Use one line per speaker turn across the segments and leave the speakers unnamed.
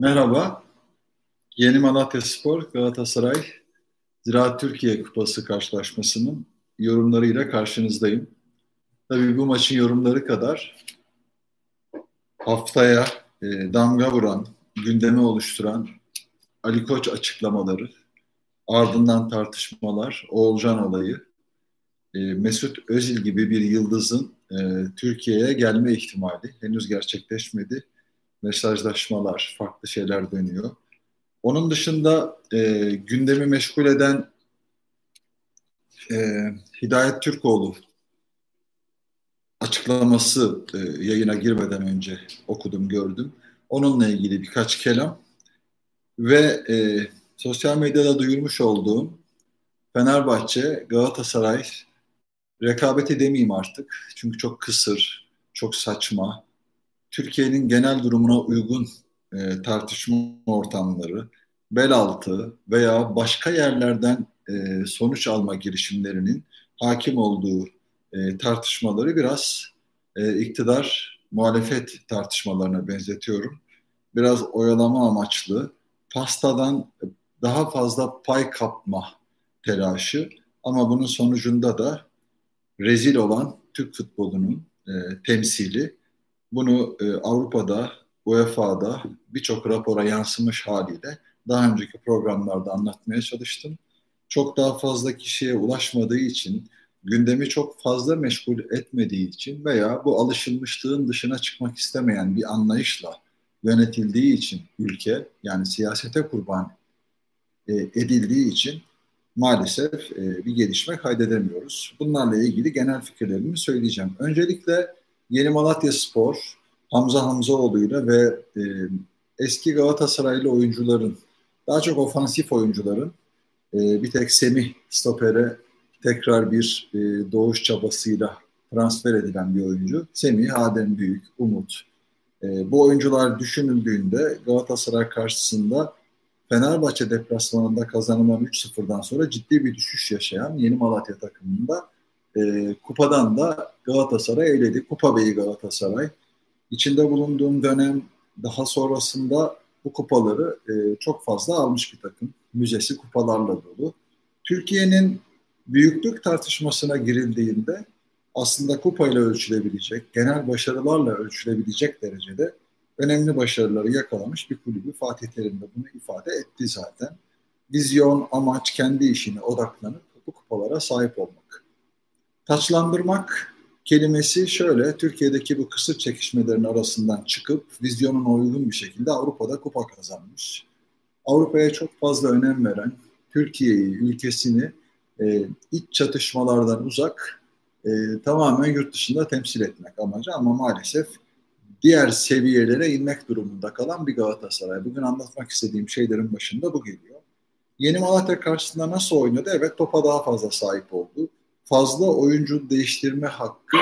Merhaba. Yeni Malatya Spor Galatasaray Ziraat Türkiye Kupası karşılaşmasının yorumlarıyla karşınızdayım. Tabii bu maçın yorumları kadar haftaya e, damga vuran, gündemi oluşturan Ali Koç açıklamaları, ardından tartışmalar, Oğulcan olayı, e, Mesut Özil gibi bir yıldızın e, Türkiye'ye gelme ihtimali henüz gerçekleşmedi mesajlaşmalar, farklı şeyler dönüyor. Onun dışında e, gündemi meşgul eden e, Hidayet Türkoğlu açıklaması e, yayına girmeden önce okudum, gördüm. Onunla ilgili birkaç kelam ve e, sosyal medyada duyurmuş olduğum Fenerbahçe, Galatasaray rekabeti demeyeyim artık. Çünkü çok kısır, çok saçma, Türkiye'nin genel durumuna uygun e, tartışma ortamları, bel altı veya başka yerlerden e, sonuç alma girişimlerinin hakim olduğu e, tartışmaları biraz e, iktidar muhalefet tartışmalarına benzetiyorum. Biraz oyalama amaçlı, pastadan daha fazla pay kapma telaşı ama bunun sonucunda da rezil olan Türk futbolunun e, temsili bunu e, Avrupa'da, UEFA'da birçok rapora yansımış haliyle daha önceki programlarda anlatmaya çalıştım. Çok daha fazla kişiye ulaşmadığı için, gündemi çok fazla meşgul etmediği için veya bu alışılmışlığın dışına çıkmak istemeyen bir anlayışla yönetildiği için ülke, yani siyasete kurban e, edildiği için maalesef e, bir gelişme kaydedemiyoruz. Bunlarla ilgili genel fikirlerimi söyleyeceğim. Öncelikle Yeni Malatya Spor, Hamza Hamzaoğlu'yla ve e, eski Galatasaraylı oyuncuların, daha çok ofansif oyuncuların e, bir tek Semih stopere tekrar bir e, doğuş çabasıyla transfer edilen bir oyuncu. Semih, Adem Büyük, Umut. E, bu oyuncular düşünüldüğünde Galatasaray karşısında Fenerbahçe deplasmanında kazanılan 3-0'dan sonra ciddi bir düşüş yaşayan Yeni Malatya takımında e, kupadan da Galatasaray eledi. Kupa Beyi Galatasaray. İçinde bulunduğum dönem daha sonrasında bu kupaları e, çok fazla almış bir takım. Müzesi kupalarla dolu. Türkiye'nin büyüklük tartışmasına girildiğinde aslında kupayla ölçülebilecek, genel başarılarla ölçülebilecek derecede önemli başarıları yakalamış bir kulübü. Fatih Terim de bunu ifade etti zaten. Vizyon, amaç, kendi işine odaklanıp bu kupalara sahip olmak. Taçlandırmak kelimesi şöyle, Türkiye'deki bu kısır çekişmelerin arasından çıkıp vizyonuna uygun bir şekilde Avrupa'da kupa kazanmış. Avrupa'ya çok fazla önem veren, Türkiye'yi, ülkesini e, iç çatışmalardan uzak, e, tamamen yurt dışında temsil etmek amacı ama maalesef diğer seviyelere inmek durumunda kalan bir Galatasaray. Bugün anlatmak istediğim şeylerin başında bu geliyor. Yeni Malatya karşısında nasıl oynadı? Evet topa daha fazla sahip oldu fazla oyuncu değiştirme hakkı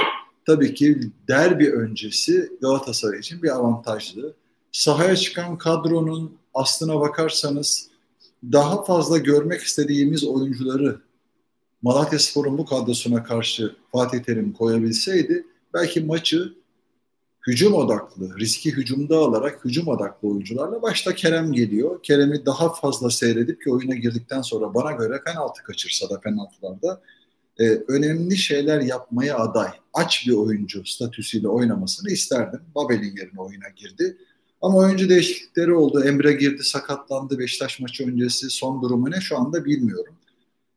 tabii ki derbi öncesi Galatasaray için bir avantajlı. Sahaya çıkan kadronun aslına bakarsanız daha fazla görmek istediğimiz oyuncuları Malatya Spor'un bu kadrosuna karşı Fatih Terim koyabilseydi belki maçı hücum odaklı, riski hücumda alarak hücum odaklı oyuncularla başta Kerem geliyor. Kerem'i daha fazla seyredip ki oyuna girdikten sonra bana göre penaltı kaçırsa da penaltılarda e, önemli şeyler yapmaya aday, aç bir oyuncu statüsüyle oynamasını isterdim. Babel'in yerine oyuna girdi. Ama oyuncu değişiklikleri oldu. Emre girdi, sakatlandı. Beşiktaş maçı öncesi son durumu ne şu anda bilmiyorum.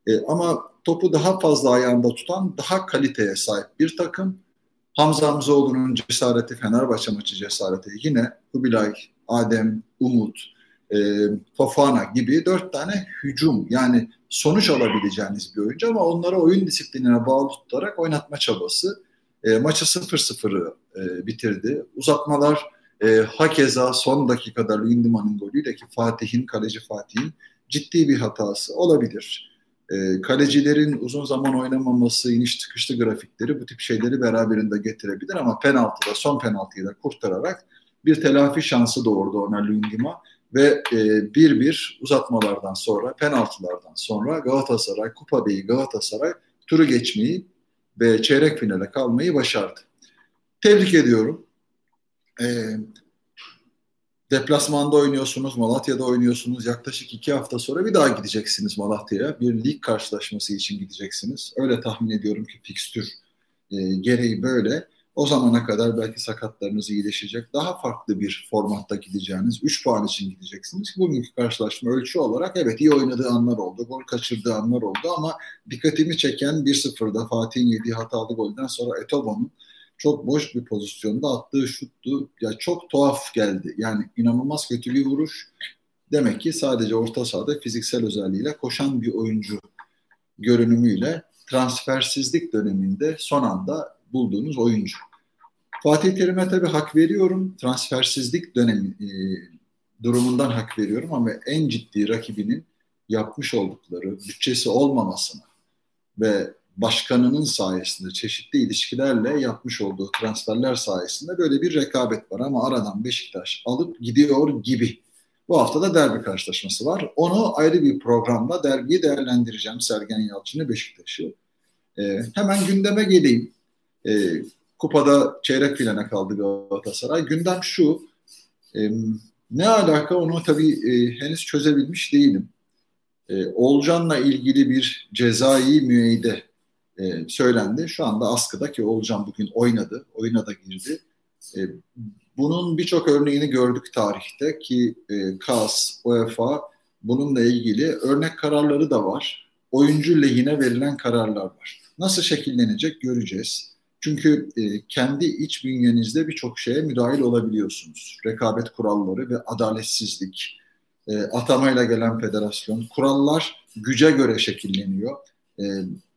E, ama topu daha fazla ayağında tutan, daha kaliteye sahip bir takım. Hamza Hamzoğlu'nun cesareti, Fenerbahçe maçı cesareti yine Kubilay, Adem, Umut, e, Fofana gibi dört tane hücum yani sonuç alabileceğiniz bir oyuncu ama onları oyun disiplinine bağlı tutarak oynatma çabası. E, maçı 0-0'ı e, bitirdi. Uzatmalar e, hakeza son dakikada Lindemann'ın golüyle ki Fatih'in, kaleci Fatih'in ciddi bir hatası olabilir. E, kalecilerin uzun zaman oynamaması, iniş çıkışlı grafikleri bu tip şeyleri beraberinde getirebilir ama penaltıda, son penaltıyı da kurtararak bir telafi şansı doğurdu ona Lindemann ve e, bir bir uzatmalardan sonra, penaltılardan sonra Galatasaray, Kupa Beyi Galatasaray turu geçmeyi ve çeyrek finale kalmayı başardı. Tebrik ediyorum. Ee, deplasmanda oynuyorsunuz, Malatya'da oynuyorsunuz. Yaklaşık iki hafta sonra bir daha gideceksiniz Malatya'ya. Bir lig karşılaşması için gideceksiniz. Öyle tahmin ediyorum ki fikstür e, gereği böyle. O zamana kadar belki sakatlarınız iyileşecek. Daha farklı bir formatta gideceğiniz, 3 puan için gideceksiniz. Bugünkü karşılaşma ölçü olarak evet iyi oynadığı anlar oldu, gol kaçırdığı anlar oldu ama dikkatimi çeken 1-0'da Fatih'in yediği hatalı golden sonra Etobo'nun çok boş bir pozisyonda attığı şuttu. Ya çok tuhaf geldi. Yani inanılmaz kötü bir vuruş. Demek ki sadece orta sahada fiziksel özelliğiyle koşan bir oyuncu görünümüyle transfersizlik döneminde son anda bulduğunuz oyuncu. Fatih Terim'e tabii hak veriyorum. Transfersizlik dönemi e, durumundan hak veriyorum ama en ciddi rakibinin yapmış oldukları bütçesi olmamasına ve başkanının sayesinde çeşitli ilişkilerle yapmış olduğu transferler sayesinde böyle bir rekabet var ama aradan Beşiktaş alıp gidiyor gibi. Bu hafta da derbi karşılaşması var. Onu ayrı bir programda derbiyi değerlendireceğim Sergen Yalçın'ı Beşiktaş'ı. Ee, hemen gündeme geleyim. Ee, kupada çeyrek finale kaldı Galatasaray. Gündem şu, e, ne alaka onu tabii e, henüz çözebilmiş değilim. E, Olcan'la ilgili bir cezai müeyyide e, söylendi. Şu anda askıda ki Olcan bugün oynadı, oyuna da girdi. E, bunun birçok örneğini gördük tarihte ki e, KAS, UEFA bununla ilgili örnek kararları da var. Oyuncu lehine verilen kararlar var. Nasıl şekillenecek göreceğiz. Çünkü e, kendi iç bünyenizde birçok şeye müdahil olabiliyorsunuz. Rekabet kuralları ve adaletsizlik, e, atamayla gelen federasyon, kurallar güce göre şekilleniyor. E,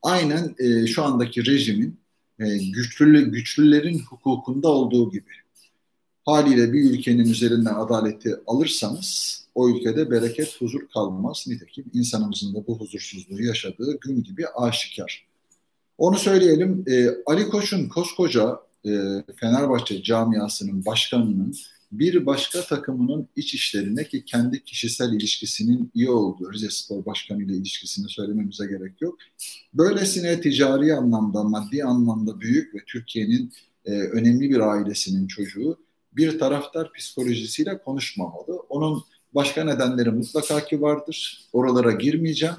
aynen e, şu andaki rejimin e, güçlü, güçlülerin hukukunda olduğu gibi. Haliyle bir ülkenin üzerinden adaleti alırsanız o ülkede bereket, huzur kalmaz. Nitekim insanımızın da bu huzursuzluğu yaşadığı gün gibi aşikar. Onu söyleyelim. E, Ali Koç'un koskoca e, Fenerbahçe camiasının başkanının bir başka takımının iç işlerine ki kendi kişisel ilişkisinin iyi olduğu Rize Spor Başkanı ile ilişkisini söylememize gerek yok. Böylesine ticari anlamda, maddi anlamda büyük ve Türkiye'nin e, önemli bir ailesinin çocuğu bir taraftar psikolojisiyle konuşmamalı. Onun başka nedenleri mutlaka ki vardır. Oralara girmeyeceğim.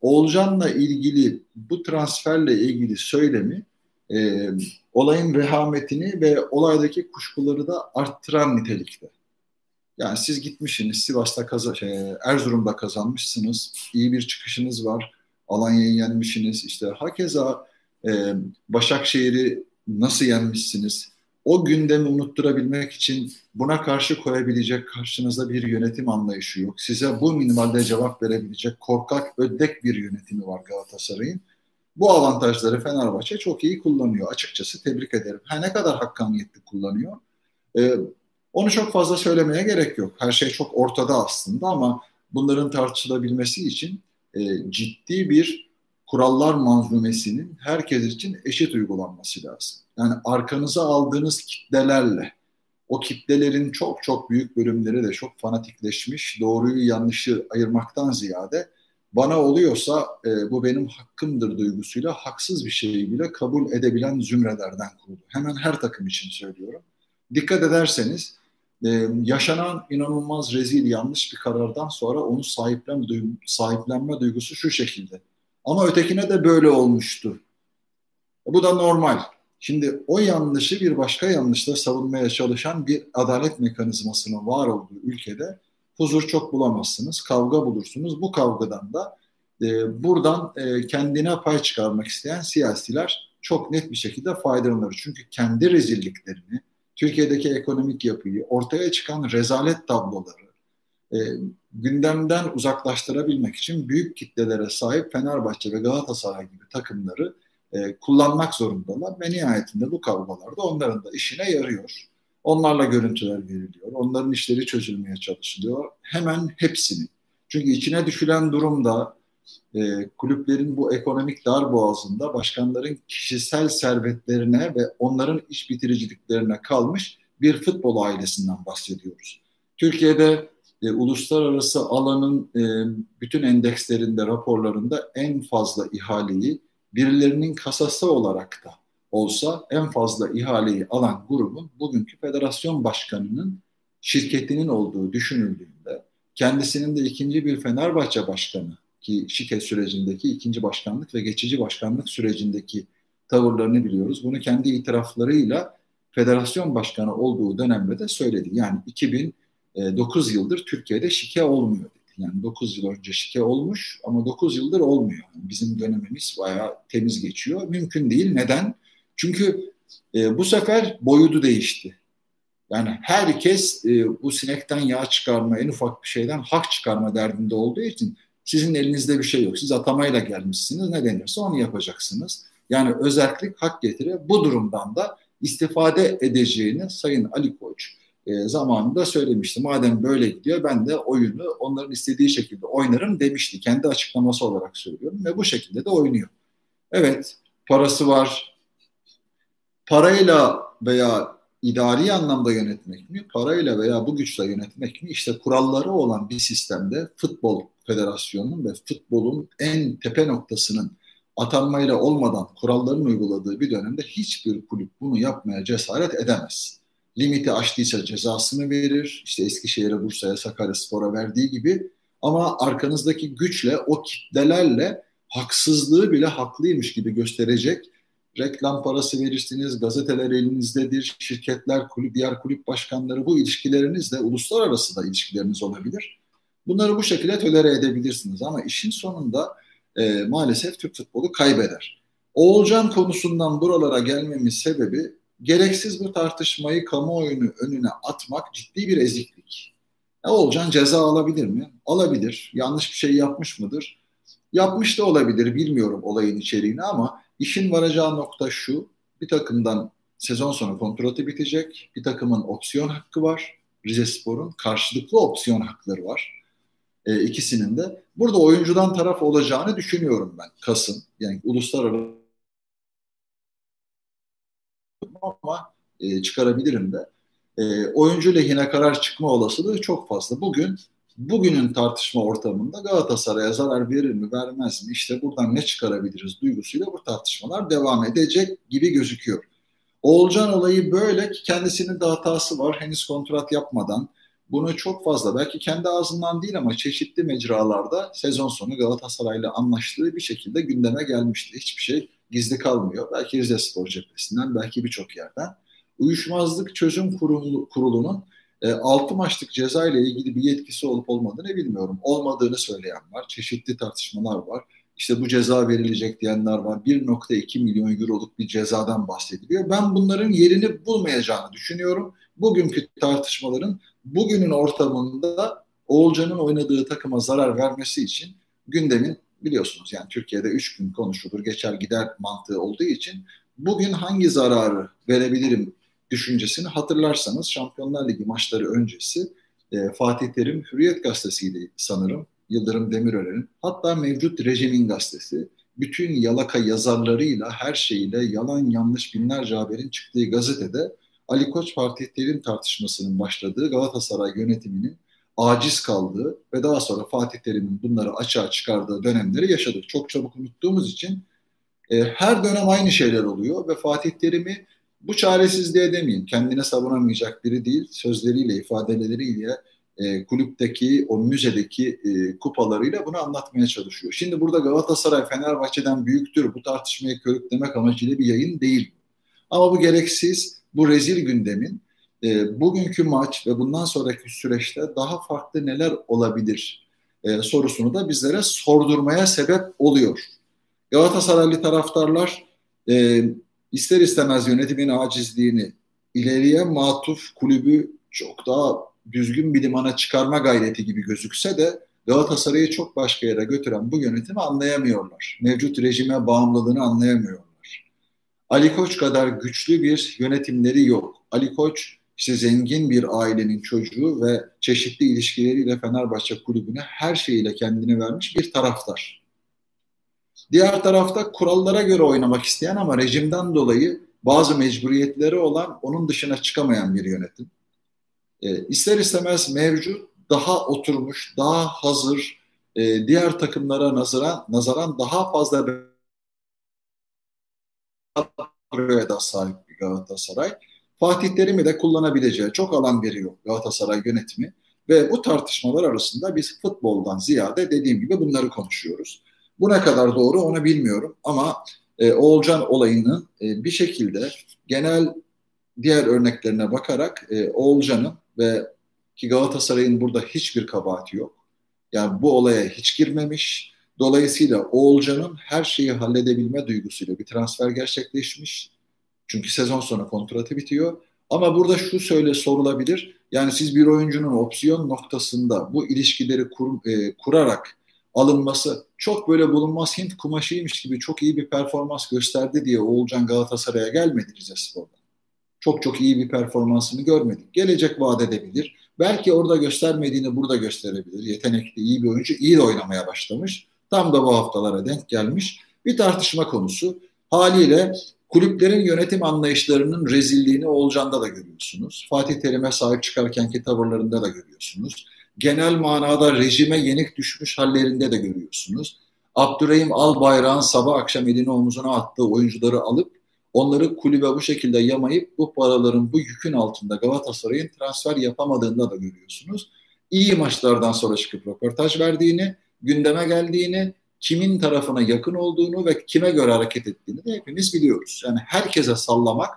Oğulcan'la ilgili bu transferle ilgili söylemi e, olayın vehametini ve olaydaki kuşkuları da arttıran nitelikte. Yani siz gitmişsiniz Sivas'ta kaza, şey, Erzurum'da kazanmışsınız. iyi bir çıkışınız var. Alanya'yı yenmişsiniz. İşte hakeza e, Başakşehir'i nasıl yenmişsiniz? O gündemi unutturabilmek için buna karşı koyabilecek karşınızda bir yönetim anlayışı yok. Size bu minimalde cevap verebilecek korkak, ödek bir yönetimi var Galatasaray'ın. Bu avantajları Fenerbahçe çok iyi kullanıyor. Açıkçası tebrik ederim. Ha, ne kadar hakkaniyetli kullanıyor. Ee, onu çok fazla söylemeye gerek yok. Her şey çok ortada aslında ama bunların tartışılabilmesi için e, ciddi bir kurallar manzumesinin herkes için eşit uygulanması lazım. Yani arkanıza aldığınız kitlelerle, o kitlelerin çok çok büyük bölümleri de çok fanatikleşmiş, doğruyu yanlışı ayırmaktan ziyade bana oluyorsa e, bu benim hakkımdır duygusuyla haksız bir şeyi bile kabul edebilen zümrelerden kurulu. Hemen her takım için söylüyorum. Dikkat ederseniz e, yaşanan inanılmaz rezil yanlış bir karardan sonra onu sahiplenme, duygu, sahiplenme duygusu şu şekilde. Ama ötekine de böyle olmuştu. Bu da normal. Şimdi o yanlışı bir başka yanlışla savunmaya çalışan bir adalet mekanizmasının var olduğu ülkede huzur çok bulamazsınız. Kavga bulursunuz. Bu kavgadan da e, buradan e, kendine pay çıkarmak isteyen siyasiler çok net bir şekilde faydalanır. Çünkü kendi rezilliklerini, Türkiye'deki ekonomik yapıyı, ortaya çıkan rezalet tabloları e, gündemden uzaklaştırabilmek için büyük kitlelere sahip Fenerbahçe ve Galatasaray gibi takımları e, kullanmak zorundalar ve nihayetinde bu kavgalarda onların da işine yarıyor. Onlarla görüntüler veriliyor. Onların işleri çözülmeye çalışılıyor. Hemen hepsini. Çünkü içine düşülen durumda e, kulüplerin bu ekonomik dar boğazında başkanların kişisel servetlerine ve onların iş bitiriciliklerine kalmış bir futbol ailesinden bahsediyoruz. Türkiye'de e, uluslararası alanın e, bütün endekslerinde, raporlarında en fazla ihaleyi birilerinin kasası olarak da olsa en fazla ihaleyi alan grubun bugünkü federasyon başkanının şirketinin olduğu düşünüldüğünde kendisinin de ikinci bir Fenerbahçe başkanı ki şirket sürecindeki ikinci başkanlık ve geçici başkanlık sürecindeki tavırlarını biliyoruz. Bunu kendi itiraflarıyla federasyon başkanı olduğu dönemde de söyledi. Yani 2009 yıldır Türkiye'de şike olmuyor. Yani 9 yıl önce şike olmuş ama 9 yıldır olmuyor. Bizim dönemimiz bayağı temiz geçiyor. Mümkün değil. Neden? Çünkü e, bu sefer boyutu değişti. Yani herkes e, bu sinekten yağ çıkarma, en ufak bir şeyden hak çıkarma derdinde olduğu için sizin elinizde bir şey yok. Siz atamayla gelmişsiniz. Ne denirse onu yapacaksınız. Yani özellik hak getire. Bu durumdan da istifade edeceğini Sayın Ali Koç e, zamanında söylemişti. Madem böyle gidiyor ben de oyunu onların istediği şekilde oynarım demişti. Kendi açıklaması olarak söylüyorum ve bu şekilde de oynuyor. Evet parası var. Parayla veya idari anlamda yönetmek mi, parayla veya bu güçle yönetmek mi? İşte kuralları olan bir sistemde futbol federasyonunun ve futbolun en tepe noktasının atanmayla olmadan kuralların uyguladığı bir dönemde hiçbir kulüp bunu yapmaya cesaret edemez. Limiti aştıysa cezasını verir. İşte Eskişehir'e, Bursa'ya, Sakarya Spor'a verdiği gibi. Ama arkanızdaki güçle, o kitlelerle haksızlığı bile haklıymış gibi gösterecek reklam parası verirsiniz, gazeteler elinizdedir, şirketler, kulüp, diğer kulüp başkanları bu ilişkileriniz de uluslararası da ilişkileriniz olabilir. Bunları bu şekilde tolere edebilirsiniz ama işin sonunda e, maalesef Türk futbolu kaybeder. Oğulcan konusundan buralara gelmemin sebebi gereksiz bu tartışmayı kamuoyunu önüne atmak ciddi bir eziklik. Ya Oğulcan ceza alabilir mi? Alabilir. Yanlış bir şey yapmış mıdır? Yapmış da olabilir. Bilmiyorum olayın içeriğini ama işin varacağı nokta şu. Bir takımdan sezon sonu kontratı bitecek. Bir takımın opsiyon hakkı var. Rize Spor'un karşılıklı opsiyon hakları var e, ikisinin de. Burada oyuncudan taraf olacağını düşünüyorum ben Kasım. Yani uluslararası ama e, çıkarabilirim de. E, oyuncu lehine karar çıkma olasılığı çok fazla. Bugün bugünün tartışma ortamında Galatasaray'a zarar verir mi vermez mi işte buradan ne çıkarabiliriz duygusuyla bu tartışmalar devam edecek gibi gözüküyor. Oğulcan olayı böyle ki kendisinin de hatası var henüz kontrat yapmadan bunu çok fazla belki kendi ağzından değil ama çeşitli mecralarda sezon sonu Galatasaray'la anlaştığı bir şekilde gündeme gelmişti. Hiçbir şey gizli kalmıyor. Belki Rize Spor cephesinden, belki birçok yerden. Uyuşmazlık Çözüm Kurulu, Kurulu'nun e, 6 maçlık ceza ile ilgili bir yetkisi olup olmadığını bilmiyorum. Olmadığını söyleyen var. Çeşitli tartışmalar var. İşte bu ceza verilecek diyenler var. 1.2 milyon euroluk bir cezadan bahsediliyor. Ben bunların yerini bulmayacağını düşünüyorum. Bugünkü tartışmaların bugünün ortamında Oğulcan'ın oynadığı takıma zarar vermesi için gündemin biliyorsunuz yani Türkiye'de üç gün konuşulur geçer gider mantığı olduğu için bugün hangi zararı verebilirim düşüncesini hatırlarsanız Şampiyonlar Ligi maçları öncesi e, Fatih Terim Hürriyet Gazetesi'ydi sanırım Yıldırım Demirören'in hatta mevcut rejimin gazetesi. Bütün yalaka yazarlarıyla her şeyiyle yalan yanlış binlerce haberin çıktığı gazetede Ali Koç Fatih Terim tartışmasının başladığı Galatasaray yönetiminin aciz kaldığı ve daha sonra Fatih Terim'in bunları açığa çıkardığı dönemleri yaşadık. Çok çabuk unuttuğumuz için e, her dönem aynı şeyler oluyor ve Fatih Terim'i bu çaresizliğe demeyin. Kendine savunamayacak biri değil. Sözleriyle, ifadeleriyle, e, kulüpteki, o müzedeki e, kupalarıyla bunu anlatmaya çalışıyor. Şimdi burada Galatasaray Fenerbahçe'den büyüktür. Bu tartışmayı körüklemek amacıyla bir yayın değil. Ama bu gereksiz bu rezil gündemin e, bugünkü maç ve bundan sonraki süreçte daha farklı neler olabilir e, sorusunu da bizlere sordurmaya sebep oluyor. Galatasaraylı taraftarlar e, ister istemez yönetimin acizliğini ileriye matuf kulübü çok daha düzgün bir limana çıkarma gayreti gibi gözükse de Galatasaray'ı çok başka yere götüren bu yönetimi anlayamıyorlar. Mevcut rejime bağımlılığını anlayamıyorlar. Ali Koç kadar güçlü bir yönetimleri yok. Ali Koç işte zengin bir ailenin çocuğu ve çeşitli ilişkileriyle Fenerbahçe kulübüne her şeyiyle kendini vermiş bir taraftar. Diğer tarafta kurallara göre oynamak isteyen ama rejimden dolayı bazı mecburiyetleri olan onun dışına çıkamayan bir yönetim. E, ister istemez mevcut daha oturmuş, daha hazır, e, diğer takımlara nazaran, nazaran daha fazla kadroya da sahip bir Galatasaray. Fatih Terim'i de kullanabileceği çok alan veriyor Galatasaray yönetimi. Ve bu tartışmalar arasında biz futboldan ziyade dediğim gibi bunları konuşuyoruz. Bu ne kadar doğru onu bilmiyorum ama e, Oğulcan olayının e, bir şekilde genel diğer örneklerine bakarak e, Oğulcan'ın ve ki Galatasaray'ın burada hiçbir kabahati yok. Yani bu olaya hiç girmemiş. Dolayısıyla Oğulcan'ın her şeyi halledebilme duygusuyla bir transfer gerçekleşmiş. Çünkü sezon sonu kontratı bitiyor. Ama burada şu söyle sorulabilir. Yani siz bir oyuncunun opsiyon noktasında bu ilişkileri kur, e, kurarak alınması çok böyle bulunmaz Hint kumaşıymış gibi çok iyi bir performans gösterdi diye Oğulcan Galatasaray'a gelmedi Rizespor'da. Çok çok iyi bir performansını görmedik. Gelecek vaat edebilir. Belki orada göstermediğini burada gösterebilir. Yetenekli, iyi bir oyuncu, iyi de oynamaya başlamış. Tam da bu haftalara denk gelmiş. Bir tartışma konusu. Haliyle kulüplerin yönetim anlayışlarının rezilliğini Olcan'da da görüyorsunuz. Fatih Terim'e sahip çıkarkenki tavırlarında da görüyorsunuz. Genel manada rejime yenik düşmüş hallerinde de görüyorsunuz. Abdurrahim Albayrak'ın sabah akşam elini omuzuna attığı oyuncuları alıp onları kulübe bu şekilde yamayıp bu paraların bu yükün altında Galatasaray'ın transfer yapamadığında da görüyorsunuz. İyi maçlardan sonra çıkıp röportaj verdiğini, gündeme geldiğini, kimin tarafına yakın olduğunu ve kime göre hareket ettiğini de hepimiz biliyoruz. Yani herkese sallamak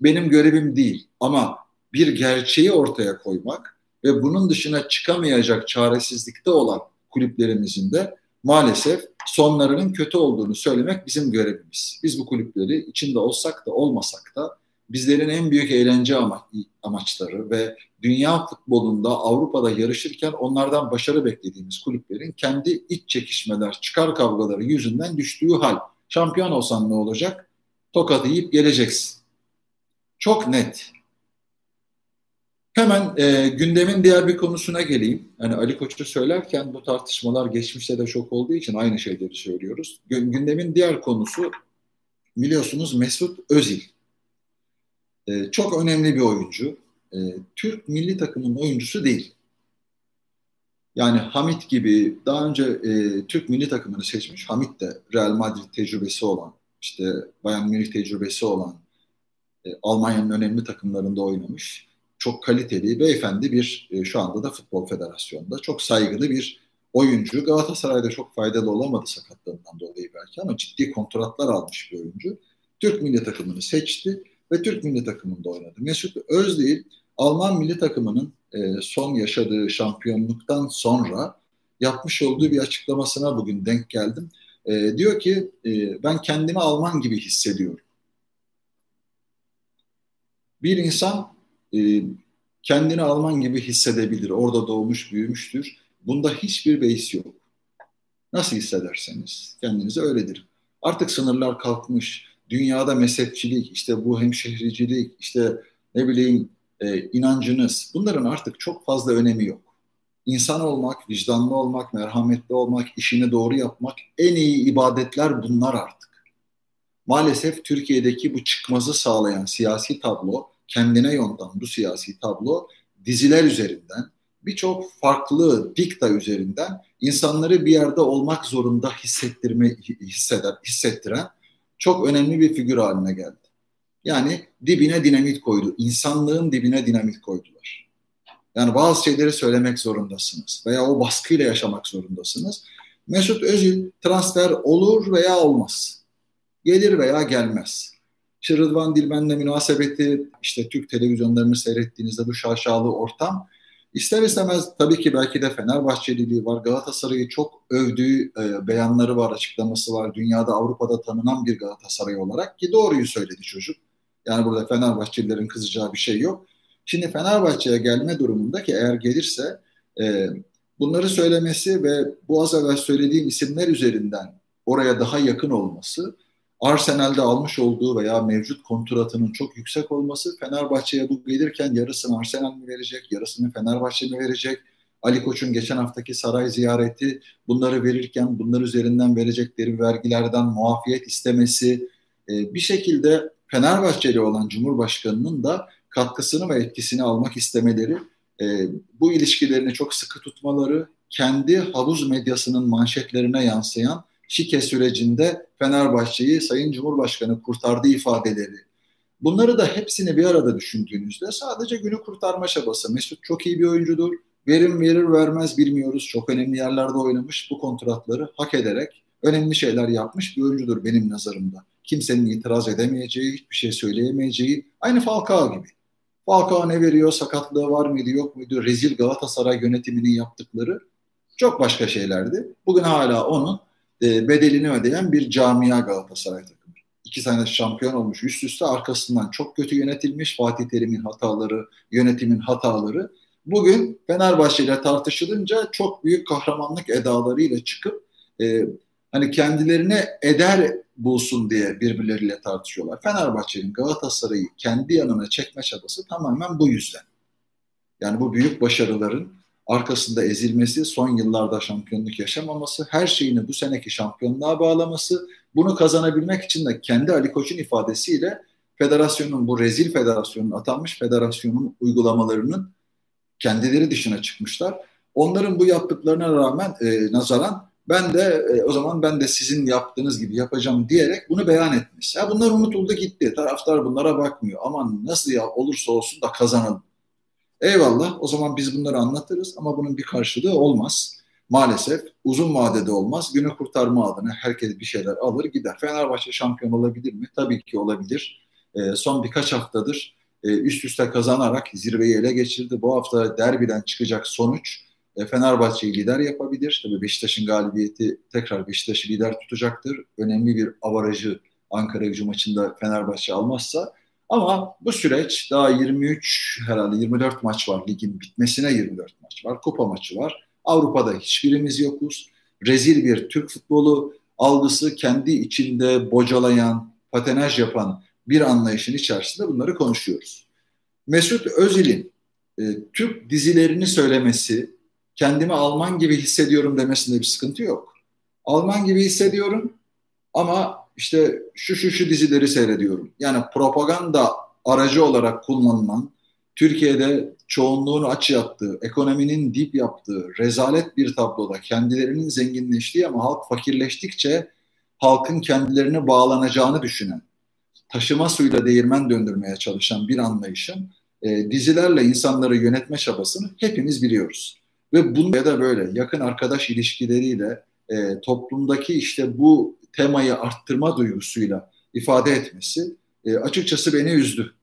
benim görevim değil ama bir gerçeği ortaya koymak ve bunun dışına çıkamayacak çaresizlikte olan kulüplerimizin de maalesef sonlarının kötü olduğunu söylemek bizim görevimiz. Biz bu kulüpleri içinde olsak da olmasak da bizlerin en büyük eğlence ama, amaçları ve dünya futbolunda Avrupa'da yarışırken onlardan başarı beklediğimiz kulüplerin kendi iç çekişmeler, çıkar kavgaları yüzünden düştüğü hal. Şampiyon olsan ne olacak? Tokat yiyip geleceksin. Çok net. Hemen e, gündemin diğer bir konusuna geleyim. Yani Ali Koç'u söylerken bu tartışmalar geçmişte de çok olduğu için aynı şeyleri söylüyoruz. Gündemin diğer konusu biliyorsunuz Mesut Özil. E, çok önemli bir oyuncu. E, Türk milli takımının oyuncusu değil. Yani Hamit gibi daha önce e, Türk milli takımını seçmiş. Hamit de Real Madrid tecrübesi olan, işte Bayern Münih tecrübesi olan, e, Almanya'nın önemli takımlarında oynamış. Çok kaliteli, beyefendi bir e, şu anda da Futbol Federasyonu'nda çok saygılı bir oyuncu. Galatasaray'da çok faydalı olamadı sakatlığından dolayı belki ama ciddi kontratlar almış bir oyuncu. Türk milli takımını seçti ve Türk milli takımında oynadı. Mesut Özil Alman milli takımının e, son yaşadığı şampiyonluktan sonra yapmış olduğu bir açıklamasına bugün denk geldim. E, diyor ki e, ben kendimi Alman gibi hissediyorum. Bir insan e, kendini Alman gibi hissedebilir. Orada doğmuş, büyümüştür. Bunda hiçbir beis yok. Nasıl hissederseniz kendinize öyledir. Artık sınırlar kalkmış dünyada mezhepçilik, işte bu hemşehricilik, işte ne bileyim e, inancınız bunların artık çok fazla önemi yok. İnsan olmak, vicdanlı olmak, merhametli olmak, işini doğru yapmak en iyi ibadetler bunlar artık. Maalesef Türkiye'deki bu çıkmazı sağlayan siyasi tablo, kendine yontan bu siyasi tablo diziler üzerinden, birçok farklı dikta üzerinden insanları bir yerde olmak zorunda hissettirme hisseder, hissettiren çok önemli bir figür haline geldi. Yani dibine dinamit koydu. İnsanlığın dibine dinamit koydular. Yani bazı şeyleri söylemek zorundasınız veya o baskıyla yaşamak zorundasınız. Mesut Özil transfer olur veya olmaz. Gelir veya gelmez. İşte Rıdvan Dilmen'le münasebeti işte Türk televizyonlarını seyrettiğinizde bu şaşalı ortam İster istemez tabii ki belki de Fenerbahçeliliği var. Galatasaray'ı çok övdüğü e, beyanları var, açıklaması var. Dünyada, Avrupa'da tanınan bir Galatasaray olarak ki doğruyu söyledi çocuk. Yani burada Fenerbahçelilerin kızacağı bir şey yok. Şimdi Fenerbahçe'ye gelme durumunda ki eğer gelirse e, bunları söylemesi ve bu az evvel söylediğim isimler üzerinden oraya daha yakın olması Arsenal'de almış olduğu veya mevcut kontratının çok yüksek olması Fenerbahçe'ye bu gelirken yarısını Arsenal mi verecek, yarısını Fenerbahçe mi verecek? Ali Koç'un geçen haftaki saray ziyareti bunları verirken bunlar üzerinden verecekleri vergilerden muafiyet istemesi e, bir şekilde Fenerbahçeli olan Cumhurbaşkanı'nın da katkısını ve etkisini almak istemeleri e, bu ilişkilerini çok sıkı tutmaları kendi havuz medyasının manşetlerine yansıyan şike sürecinde Fenerbahçe'yi Sayın Cumhurbaşkanı kurtardı ifadeleri Bunları da hepsini bir arada düşündüğünüzde sadece günü kurtarma çabası. Mesut çok iyi bir oyuncudur. Verim verir vermez bilmiyoruz. Çok önemli yerlerde oynamış. Bu kontratları hak ederek önemli şeyler yapmış bir oyuncudur benim nazarımda. Kimsenin itiraz edemeyeceği, hiçbir şey söyleyemeyeceği. Aynı Falcao gibi. Falcao ne veriyor, sakatlığı var mıydı yok muydu, rezil Galatasaray yönetiminin yaptıkları çok başka şeylerdi. Bugün hala onun e, bedelini ödeyen bir camia Galatasaray takımı. İki sene şampiyon olmuş üst üste arkasından çok kötü yönetilmiş Fatih Terim'in hataları, yönetimin hataları. Bugün Fenerbahçe ile tartışılınca çok büyük kahramanlık edalarıyla çıkıp e, hani kendilerine eder bulsun diye birbirleriyle tartışıyorlar. Fenerbahçe'nin Galatasaray'ı kendi yanına çekme çabası tamamen bu yüzden. Yani bu büyük başarıların arkasında ezilmesi, son yıllarda şampiyonluk yaşamaması, her şeyini bu seneki şampiyonluğa bağlaması, bunu kazanabilmek için de kendi Ali Koç'un ifadesiyle federasyonun, bu rezil federasyonun, atanmış federasyonun uygulamalarının kendileri dışına çıkmışlar. Onların bu yaptıklarına rağmen e, nazaran ben de e, o zaman ben de sizin yaptığınız gibi yapacağım diyerek bunu beyan etmiş. Ya bunlar unutuldu gitti. Taraftar bunlara bakmıyor. Aman nasıl ya olursa olsun da kazanalım. Eyvallah o zaman biz bunları anlatırız ama bunun bir karşılığı olmaz. Maalesef uzun vadede olmaz. Günü kurtarma adına herkes bir şeyler alır gider. Fenerbahçe şampiyon olabilir mi? Tabii ki olabilir. E, son birkaç haftadır e, üst üste kazanarak zirveyi ele geçirdi. Bu hafta derbiden çıkacak sonuç e, Fenerbahçe'yi lider yapabilir. Tabii Beşiktaş'ın galibiyeti tekrar Beşiktaş'ı lider tutacaktır. Önemli bir avarajı Ankara gücü maçında Fenerbahçe almazsa. Ama bu süreç daha 23 herhalde 24 maç var ligin bitmesine 24 maç var. Kupa maçı var. Avrupa'da hiçbirimiz yokuz. Rezil bir Türk futbolu algısı kendi içinde bocalayan, patenaj yapan bir anlayışın içerisinde bunları konuşuyoruz. Mesut Özil'in e, Türk dizilerini söylemesi, kendimi Alman gibi hissediyorum demesinde bir sıkıntı yok. Alman gibi hissediyorum ama işte şu şu şu dizileri seyrediyorum. Yani propaganda aracı olarak kullanılan, Türkiye'de çoğunluğun aç yattığı, ekonominin dip yaptığı, rezalet bir tabloda kendilerinin zenginleştiği ama halk fakirleştikçe halkın kendilerine bağlanacağını düşünen, taşıma suyla değirmen döndürmeye çalışan bir anlayışın e, dizilerle insanları yönetme çabasını hepimiz biliyoruz. Ve bunu ya da böyle yakın arkadaş ilişkileriyle e, toplumdaki işte bu temayı arttırma duygusuyla ifade etmesi e, açıkçası beni üzdü.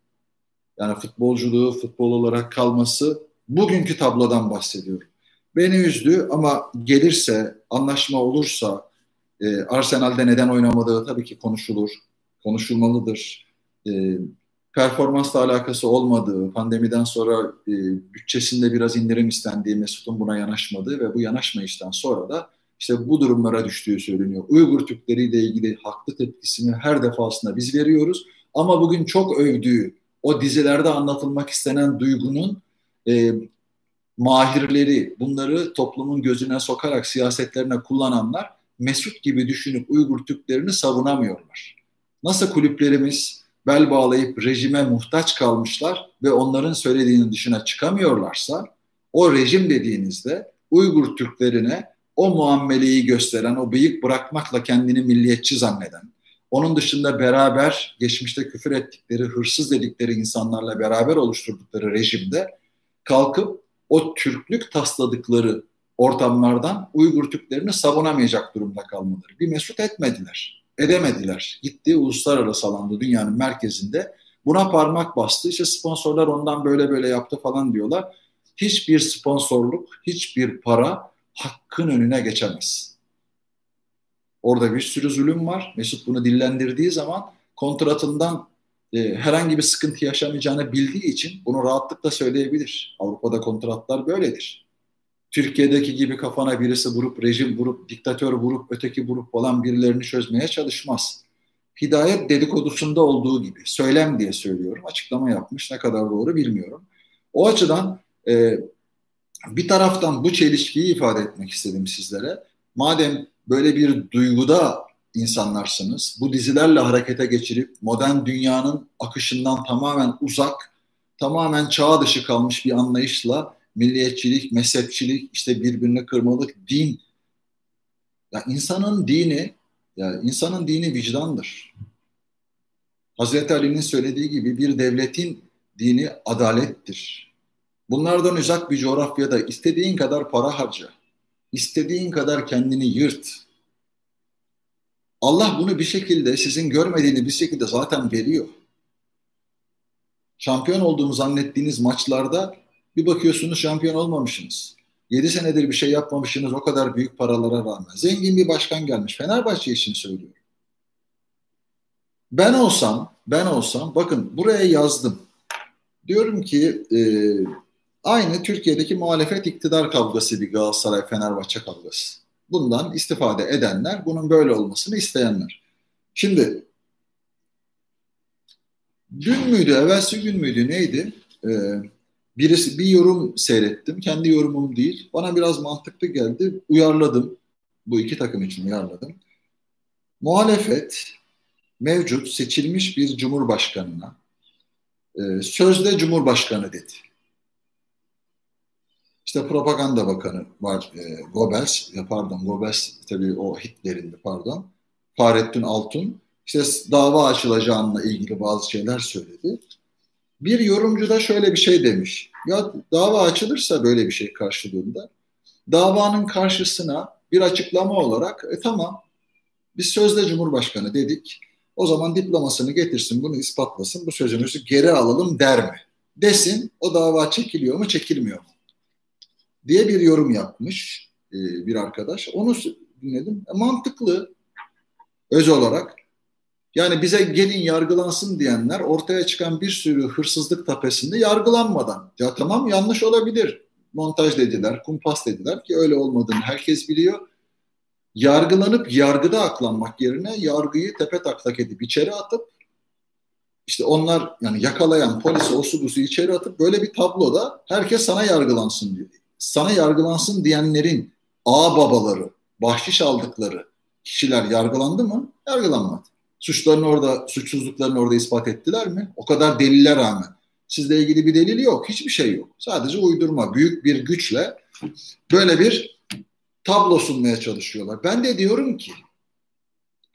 Yani futbolculuğu futbol olarak kalması bugünkü tablodan bahsediyorum. Beni üzdü ama gelirse, anlaşma olursa e, Arsenal'de neden oynamadığı tabii ki konuşulur, konuşulmalıdır. E, performansla alakası olmadığı, pandemiden sonra e, bütçesinde biraz indirim istendiği Mesut'un buna yanaşmadığı ve bu yanaşmayıştan sonra da işte bu durumlara düştüğü söyleniyor. Uygur Türkleriyle ilgili haklı tepkisini her defasında biz veriyoruz. Ama bugün çok övdüğü o dizilerde anlatılmak istenen duygunun e, mahirleri, bunları toplumun gözüne sokarak siyasetlerine kullananlar Mesut gibi düşünüp Uygur Türklerini savunamıyorlar. Nasıl kulüplerimiz bel bağlayıp rejime muhtaç kalmışlar ve onların söylediğinin dışına çıkamıyorlarsa o rejim dediğinizde Uygur Türklerine o muameleyi gösteren, o bıyık bırakmakla kendini milliyetçi zanneden, onun dışında beraber geçmişte küfür ettikleri, hırsız dedikleri insanlarla beraber oluşturdukları rejimde kalkıp o Türklük tasladıkları ortamlardan Uygur Türklerini savunamayacak durumda kalmaları. Bir mesut etmediler edemediler. Gitti uluslararası alanda dünyanın merkezinde buna parmak bastı. İşte sponsorlar ondan böyle böyle yaptı falan diyorlar. Hiçbir sponsorluk, hiçbir para hakkın önüne geçemez. Orada bir sürü zulüm var. Mesut bunu dillendirdiği zaman kontratından e, herhangi bir sıkıntı yaşamayacağını bildiği için bunu rahatlıkla söyleyebilir. Avrupa'da kontratlar böyledir. Türkiye'deki gibi kafana birisi vurup, rejim vurup, diktatör vurup, öteki vurup falan birilerini çözmeye çalışmaz. Hidayet dedikodusunda olduğu gibi, söylem diye söylüyorum, açıklama yapmış, ne kadar doğru bilmiyorum. O açıdan e, bir taraftan bu çelişkiyi ifade etmek istedim sizlere. Madem böyle bir duyguda insanlarsınız, bu dizilerle harekete geçirip modern dünyanın akışından tamamen uzak, tamamen çağ dışı kalmış bir anlayışla milliyetçilik, mezhepçilik, işte birbirini kırmalık, din. Ya insanın dini, ya insanın dini vicdandır. Hazreti Ali'nin söylediği gibi bir devletin dini adalettir. Bunlardan uzak bir coğrafyada istediğin kadar para harca. istediğin kadar kendini yırt. Allah bunu bir şekilde sizin görmediğini bir şekilde zaten veriyor. Şampiyon olduğunu zannettiğiniz maçlarda bir bakıyorsunuz şampiyon olmamışsınız. 7 senedir bir şey yapmamışsınız o kadar büyük paralara rağmen. Zengin bir başkan gelmiş. Fenerbahçe için söylüyorum. Ben olsam, ben olsam bakın buraya yazdım. Diyorum ki e, aynı Türkiye'deki muhalefet iktidar kavgası bir Galatasaray Fenerbahçe kavgası. Bundan istifade edenler, bunun böyle olmasını isteyenler. Şimdi dün müydü, evvelsi gün müydü neydi? Ee, birisi bir yorum seyrettim. Kendi yorumum değil. Bana biraz mantıklı geldi. Uyarladım. Bu iki takım için uyarladım. Muhalefet mevcut seçilmiş bir cumhurbaşkanına e, sözde cumhurbaşkanı dedi. İşte propaganda bakanı var e, Goebbels, ya pardon Goebbels tabii o Hitler'indi pardon. Fahrettin Altun işte dava açılacağına ilgili bazı şeyler söyledi. Bir yorumcu da şöyle bir şey demiş. Ya dava açılırsa böyle bir şey karşılığında davanın karşısına bir açıklama olarak e, tamam biz sözde cumhurbaşkanı dedik. O zaman diplomasını getirsin bunu ispatlasın bu sözümüzü geri alalım der mi? Desin o dava çekiliyor mu çekilmiyor mu? Diye bir yorum yapmış e, bir arkadaş. Onu dinledim. E, mantıklı öz olarak yani bize gelin yargılansın diyenler ortaya çıkan bir sürü hırsızlık tapesinde yargılanmadan. Ya tamam yanlış olabilir. Montaj dediler, kumpas dediler ki öyle olmadığını herkes biliyor. Yargılanıp yargıda aklanmak yerine yargıyı tepe taklak edip içeri atıp işte onlar yani yakalayan polisi busu içeri atıp böyle bir tabloda herkes sana yargılansın diyor. Sana yargılansın diyenlerin ağ babaları, bahşiş aldıkları kişiler yargılandı mı? Yargılanmadı. Suçlarını orada, suçsuzluklarını orada ispat ettiler mi? O kadar deliller rağmen. Sizle ilgili bir delil yok. Hiçbir şey yok. Sadece uydurma. Büyük bir güçle böyle bir tablo sunmaya çalışıyorlar. Ben de diyorum ki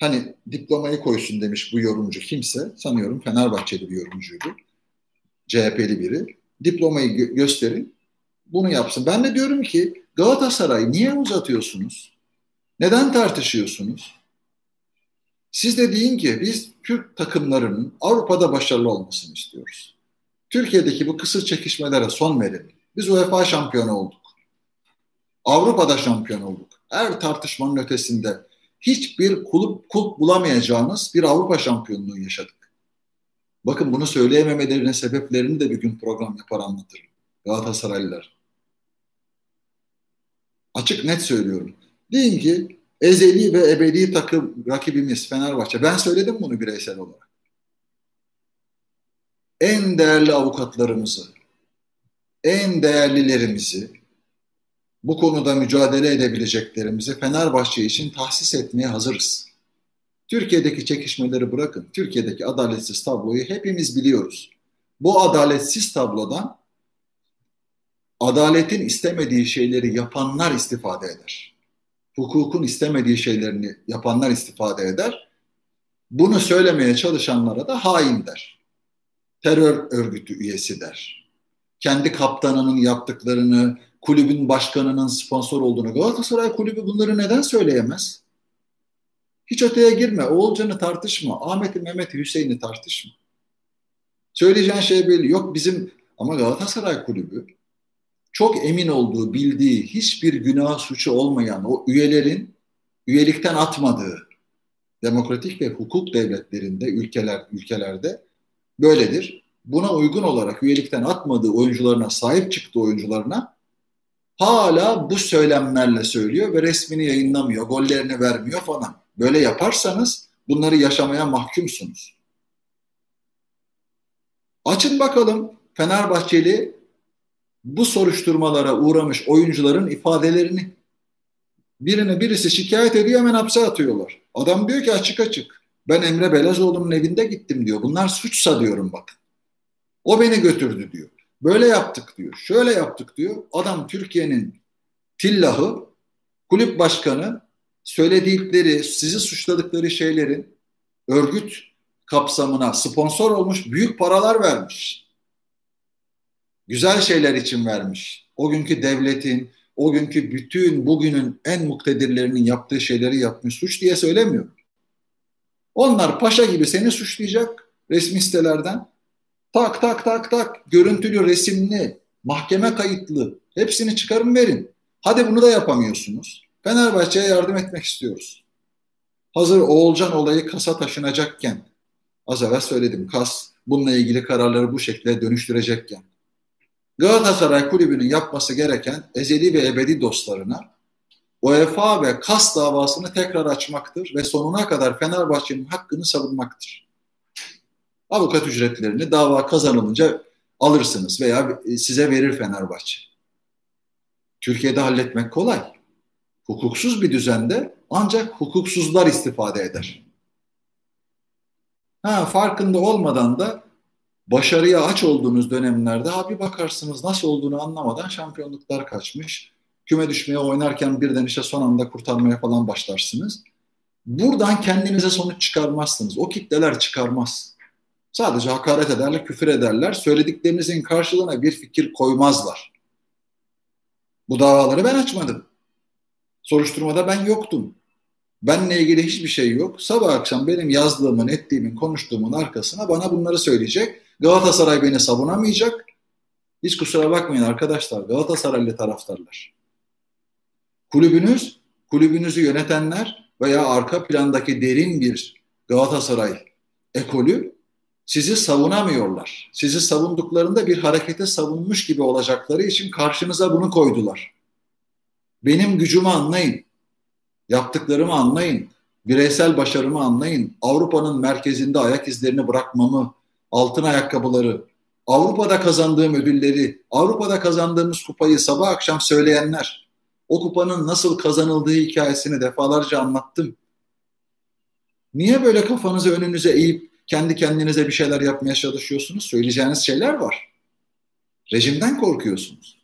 hani diplomayı koysun demiş bu yorumcu kimse. Sanıyorum Fenerbahçeli bir yorumcuydu. CHP'li biri. Diplomayı gö- gösterin. Bunu yapsın. Ben de diyorum ki Galatasaray niye uzatıyorsunuz? Neden tartışıyorsunuz? Siz de deyin ki biz Türk takımlarının Avrupa'da başarılı olmasını istiyoruz. Türkiye'deki bu kısır çekişmelere son verelim. Biz UEFA şampiyonu olduk. Avrupa'da şampiyon olduk. Her tartışmanın ötesinde hiçbir kulüp kulp bulamayacağınız bir Avrupa şampiyonluğu yaşadık. Bakın bunu söyleyememelerinin sebeplerini de bir gün program yapar anlatırım. Galatasaraylılar. Açık net söylüyorum. Deyin ki ezeli ve ebedi takım rakibimiz Fenerbahçe. Ben söyledim bunu bireysel olarak. En değerli avukatlarımızı, en değerlilerimizi, bu konuda mücadele edebileceklerimizi Fenerbahçe için tahsis etmeye hazırız. Türkiye'deki çekişmeleri bırakın. Türkiye'deki adaletsiz tabloyu hepimiz biliyoruz. Bu adaletsiz tablodan adaletin istemediği şeyleri yapanlar istifade eder hukukun istemediği şeylerini yapanlar istifade eder. Bunu söylemeye çalışanlara da hain der. Terör örgütü üyesi der. Kendi kaptanının yaptıklarını, kulübün başkanının sponsor olduğunu Galatasaray kulübü bunları neden söyleyemez? Hiç öteye girme. Oğulcan'ı tartışma. Ahmet'i, Mehmet'i, Hüseyin'i tartışma. Söyleyeceğin şey belli. Yok bizim ama Galatasaray kulübü çok emin olduğu, bildiği, hiçbir günah suçu olmayan o üyelerin üyelikten atmadığı demokratik ve hukuk devletlerinde, ülkeler ülkelerde böyledir. Buna uygun olarak üyelikten atmadığı oyuncularına, sahip çıktığı oyuncularına hala bu söylemlerle söylüyor ve resmini yayınlamıyor, gollerini vermiyor falan. Böyle yaparsanız bunları yaşamaya mahkumsunuz. Açın bakalım Fenerbahçeli bu soruşturmalara uğramış oyuncuların ifadelerini birine birisi şikayet ediyor hemen hapse atıyorlar. Adam diyor ki açık açık ben Emre Belezoğlu'nun evinde gittim diyor. Bunlar suçsa diyorum bakın. O beni götürdü diyor. Böyle yaptık diyor. Şöyle yaptık diyor. Adam Türkiye'nin tillahı, kulüp başkanı söyledikleri, sizi suçladıkları şeylerin örgüt kapsamına sponsor olmuş, büyük paralar vermiş. Güzel şeyler için vermiş. O günkü devletin, o günkü bütün bugünün en muktedirlerinin yaptığı şeyleri yapmış. Suç diye söylemiyorum. Onlar paşa gibi seni suçlayacak resmi sitelerden. Tak tak tak tak görüntülü, resimli, mahkeme kayıtlı hepsini çıkarın verin. Hadi bunu da yapamıyorsunuz. Fenerbahçe'ye yardım etmek istiyoruz. Hazır Oğulcan olayı kasa taşınacakken az evvel söyledim kas bununla ilgili kararları bu şekilde dönüştürecekken Galatasaray Kulübü'nün yapması gereken ezeli ve ebedi dostlarına UEFA ve KAS davasını tekrar açmaktır ve sonuna kadar Fenerbahçe'nin hakkını savunmaktır. Avukat ücretlerini dava kazanılınca alırsınız veya size verir Fenerbahçe. Türkiye'de halletmek kolay. Hukuksuz bir düzende ancak hukuksuzlar istifade eder. Ha, farkında olmadan da başarıya aç olduğunuz dönemlerde abi bakarsınız nasıl olduğunu anlamadan şampiyonluklar kaçmış. Küme düşmeye oynarken birden işte son anda kurtarmaya falan başlarsınız. Buradan kendinize sonuç çıkarmazsınız. O kitleler çıkarmaz. Sadece hakaret ederler, küfür ederler. Söylediklerinizin karşılığına bir fikir koymazlar. Bu davaları ben açmadım. Soruşturmada ben yoktum. Benle ilgili hiçbir şey yok. Sabah akşam benim yazdığımın, ettiğimin, konuştuğumun arkasına bana bunları söyleyecek. Galatasaray beni savunamayacak. Hiç kusura bakmayın arkadaşlar Galatasaraylı taraftarlar. Kulübünüz, kulübünüzü yönetenler veya arka plandaki derin bir Galatasaray ekolü sizi savunamıyorlar. Sizi savunduklarında bir harekete savunmuş gibi olacakları için karşınıza bunu koydular. Benim gücümü anlayın. Yaptıklarımı anlayın. Bireysel başarımı anlayın. Avrupa'nın merkezinde ayak izlerini bırakmamı, altın ayakkabıları, Avrupa'da kazandığım ödülleri, Avrupa'da kazandığımız kupayı sabah akşam söyleyenler, o kupanın nasıl kazanıldığı hikayesini defalarca anlattım. Niye böyle kafanızı önünüze eğip kendi kendinize bir şeyler yapmaya çalışıyorsunuz? Söyleyeceğiniz şeyler var. Rejimden korkuyorsunuz.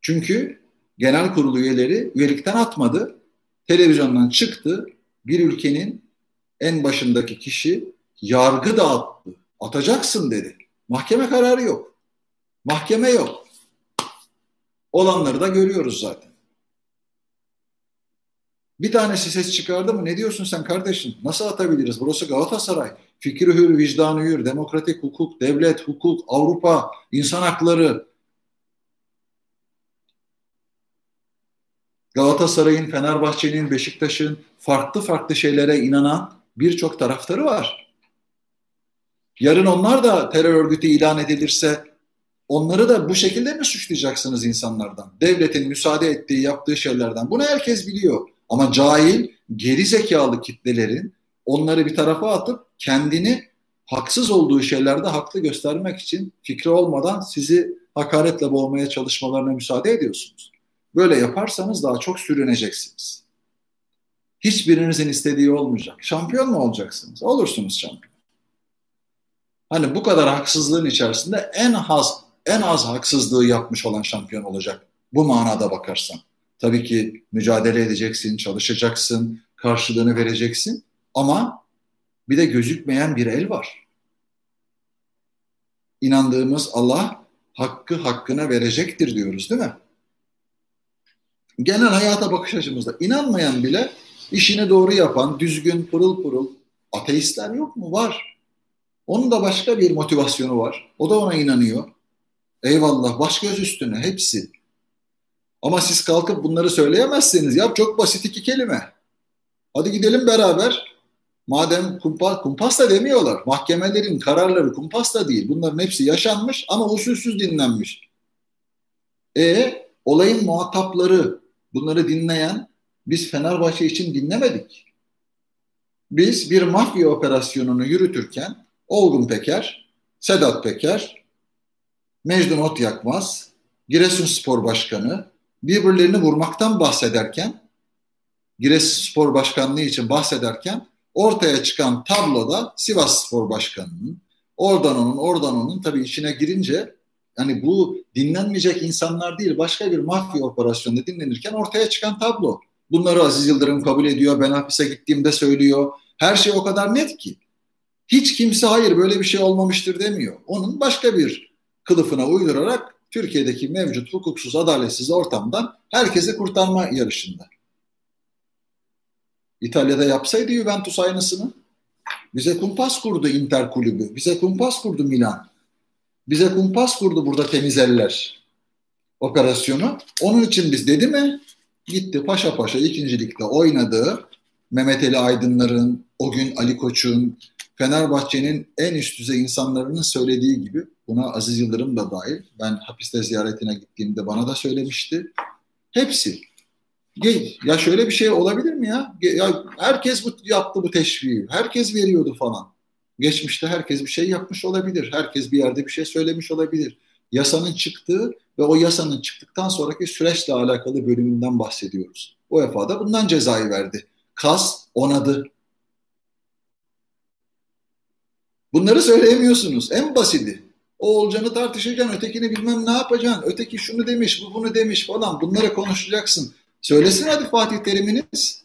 Çünkü genel kurulu üyeleri üyelikten atmadı. Televizyondan çıktı. Bir ülkenin en başındaki kişi yargı dağıttı. Atacaksın dedi. Mahkeme kararı yok. Mahkeme yok. Olanları da görüyoruz zaten. Bir tanesi ses çıkardı mı? Ne diyorsun sen kardeşim? Nasıl atabiliriz? Burası Galatasaray. Fikri hür, vicdanı hür, demokratik hukuk, devlet, hukuk, Avrupa, insan hakları. Galatasaray'ın, Fenerbahçe'nin, Beşiktaş'ın farklı farklı şeylere inanan birçok taraftarı var. Yarın onlar da terör örgütü ilan edilirse onları da bu şekilde mi suçlayacaksınız insanlardan? Devletin müsaade ettiği, yaptığı şeylerden. Bunu herkes biliyor. Ama cahil, geri zekalı kitlelerin onları bir tarafa atıp kendini haksız olduğu şeylerde haklı göstermek için fikri olmadan sizi hakaretle boğmaya çalışmalarına müsaade ediyorsunuz. Böyle yaparsanız daha çok sürüneceksiniz. Hiçbirinizin istediği olmayacak. Şampiyon mu olacaksınız? Olursunuz şampiyon. Hani bu kadar haksızlığın içerisinde en az en az haksızlığı yapmış olan şampiyon olacak. Bu manada bakarsan. Tabii ki mücadele edeceksin, çalışacaksın, karşılığını vereceksin ama bir de gözükmeyen bir el var. İnandığımız Allah hakkı hakkına verecektir diyoruz değil mi? Genel hayata bakış açımızda inanmayan bile işini doğru yapan, düzgün, pırıl pırıl ateistler yok mu? Var. Onun da başka bir motivasyonu var. O da ona inanıyor. Eyvallah baş göz üstüne hepsi. Ama siz kalkıp bunları söyleyemezsiniz. Ya çok basit iki kelime. Hadi gidelim beraber. Madem kumpas, kumpas da demiyorlar. Mahkemelerin kararları kumpas da değil. Bunların hepsi yaşanmış ama usulsüz dinlenmiş. E olayın muhatapları bunları dinleyen biz Fenerbahçe için dinlemedik. Biz bir mafya operasyonunu yürütürken Olgun Peker, Sedat Peker, Mecnun Ot Yakmaz, Giresunspor Başkanı birbirlerini vurmaktan bahsederken Giresunspor Başkanlığı için bahsederken ortaya çıkan tabloda Sivas Spor Başkanı'nın oradan onun oradan onun tabii içine girince yani bu dinlenmeyecek insanlar değil başka bir mafya operasyonunda dinlenirken ortaya çıkan tablo. Bunları Aziz Yıldırım kabul ediyor. Ben hapise gittiğimde söylüyor. Her şey o kadar net ki. Hiç kimse hayır böyle bir şey olmamıştır demiyor. Onun başka bir kılıfına uydurarak Türkiye'deki mevcut hukuksuz, adaletsiz ortamdan herkesi kurtarma yarışında. İtalya'da yapsaydı Juventus aynısını. Bize kumpas kurdu Inter kulübü. Bize kumpas kurdu Milan. Bize kumpas kurdu burada temiz eller operasyonu. Onun için biz dedi mi gitti paşa paşa ikincilikte oynadığı Mehmet Ali Aydınlar'ın, o gün Ali Koç'un, Fenerbahçe'nin en üst düzey insanlarının söylediği gibi buna Aziz Yıldırım da dahil. Ben hapiste ziyaretine gittiğimde bana da söylemişti. Hepsi. Ya şöyle bir şey olabilir mi ya? ya herkes bu yaptı bu teşviği. Herkes veriyordu falan. Geçmişte herkes bir şey yapmış olabilir. Herkes bir yerde bir şey söylemiş olabilir. Yasanın çıktığı ve o yasanın çıktıktan sonraki süreçle alakalı bölümünden bahsediyoruz. UEFA da bundan cezayı verdi. Kas onadı. Bunları söyleyemiyorsunuz. En basiti. O olacağını tartışacaksın, ötekini bilmem ne yapacaksın, öteki şunu demiş, bu bunu demiş falan. Bunları konuşacaksın. Söylesin hadi Fatih Terim'iniz.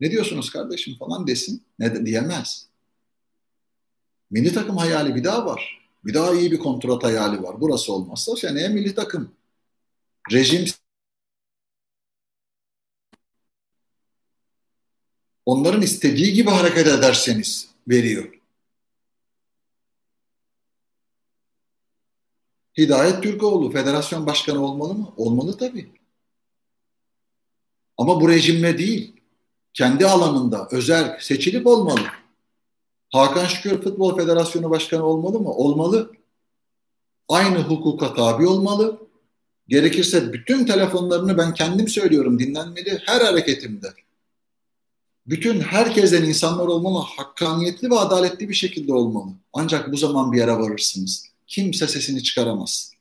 Ne diyorsunuz kardeşim falan desin. Ne diyemez. Milli takım hayali bir daha var. Bir daha iyi bir kontrat hayali var. Burası olmazsa seneye milli takım. Rejim onların istediği gibi hareket ederseniz veriyor. Hidayet Türkoğlu federasyon başkanı olmalı mı? Olmalı tabii. Ama bu rejimle değil. Kendi alanında özel seçilip olmalı. Hakan Şükür Futbol Federasyonu Başkanı olmalı mı? Olmalı. Aynı hukuka tabi olmalı. Gerekirse bütün telefonlarını ben kendim söylüyorum dinlenmeli her hareketimde. Bütün herkesten insanlar olmalı, hakkaniyetli ve adaletli bir şekilde olmalı. Ancak bu zaman bir yere varırsınız. Kimse sesini çıkaramaz.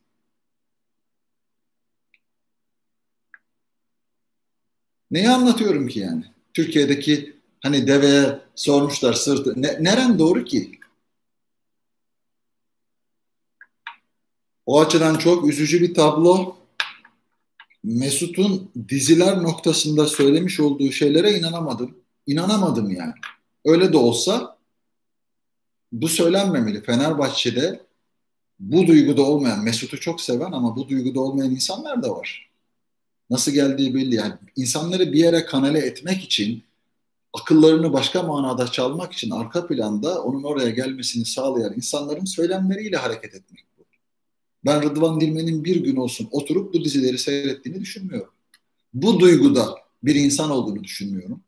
Neyi anlatıyorum ki yani? Türkiye'deki hani deveye sormuşlar sırtı. Ne, neren doğru ki? O açıdan çok üzücü bir tablo. Mesut'un diziler noktasında söylemiş olduğu şeylere inanamadım. İnanamadım yani. Öyle de olsa bu söylenmemeli. Fenerbahçe'de bu duyguda olmayan, Mesut'u çok seven ama bu duyguda olmayan insanlar da var. Nasıl geldiği belli. Yani insanları bir yere kanale etmek için, akıllarını başka manada çalmak için arka planda onun oraya gelmesini sağlayan insanların söylemleriyle hareket etmek. Ben Rıdvan Dilmen'in bir gün olsun oturup bu dizileri seyrettiğini düşünmüyorum. Bu duyguda bir insan olduğunu düşünmüyorum.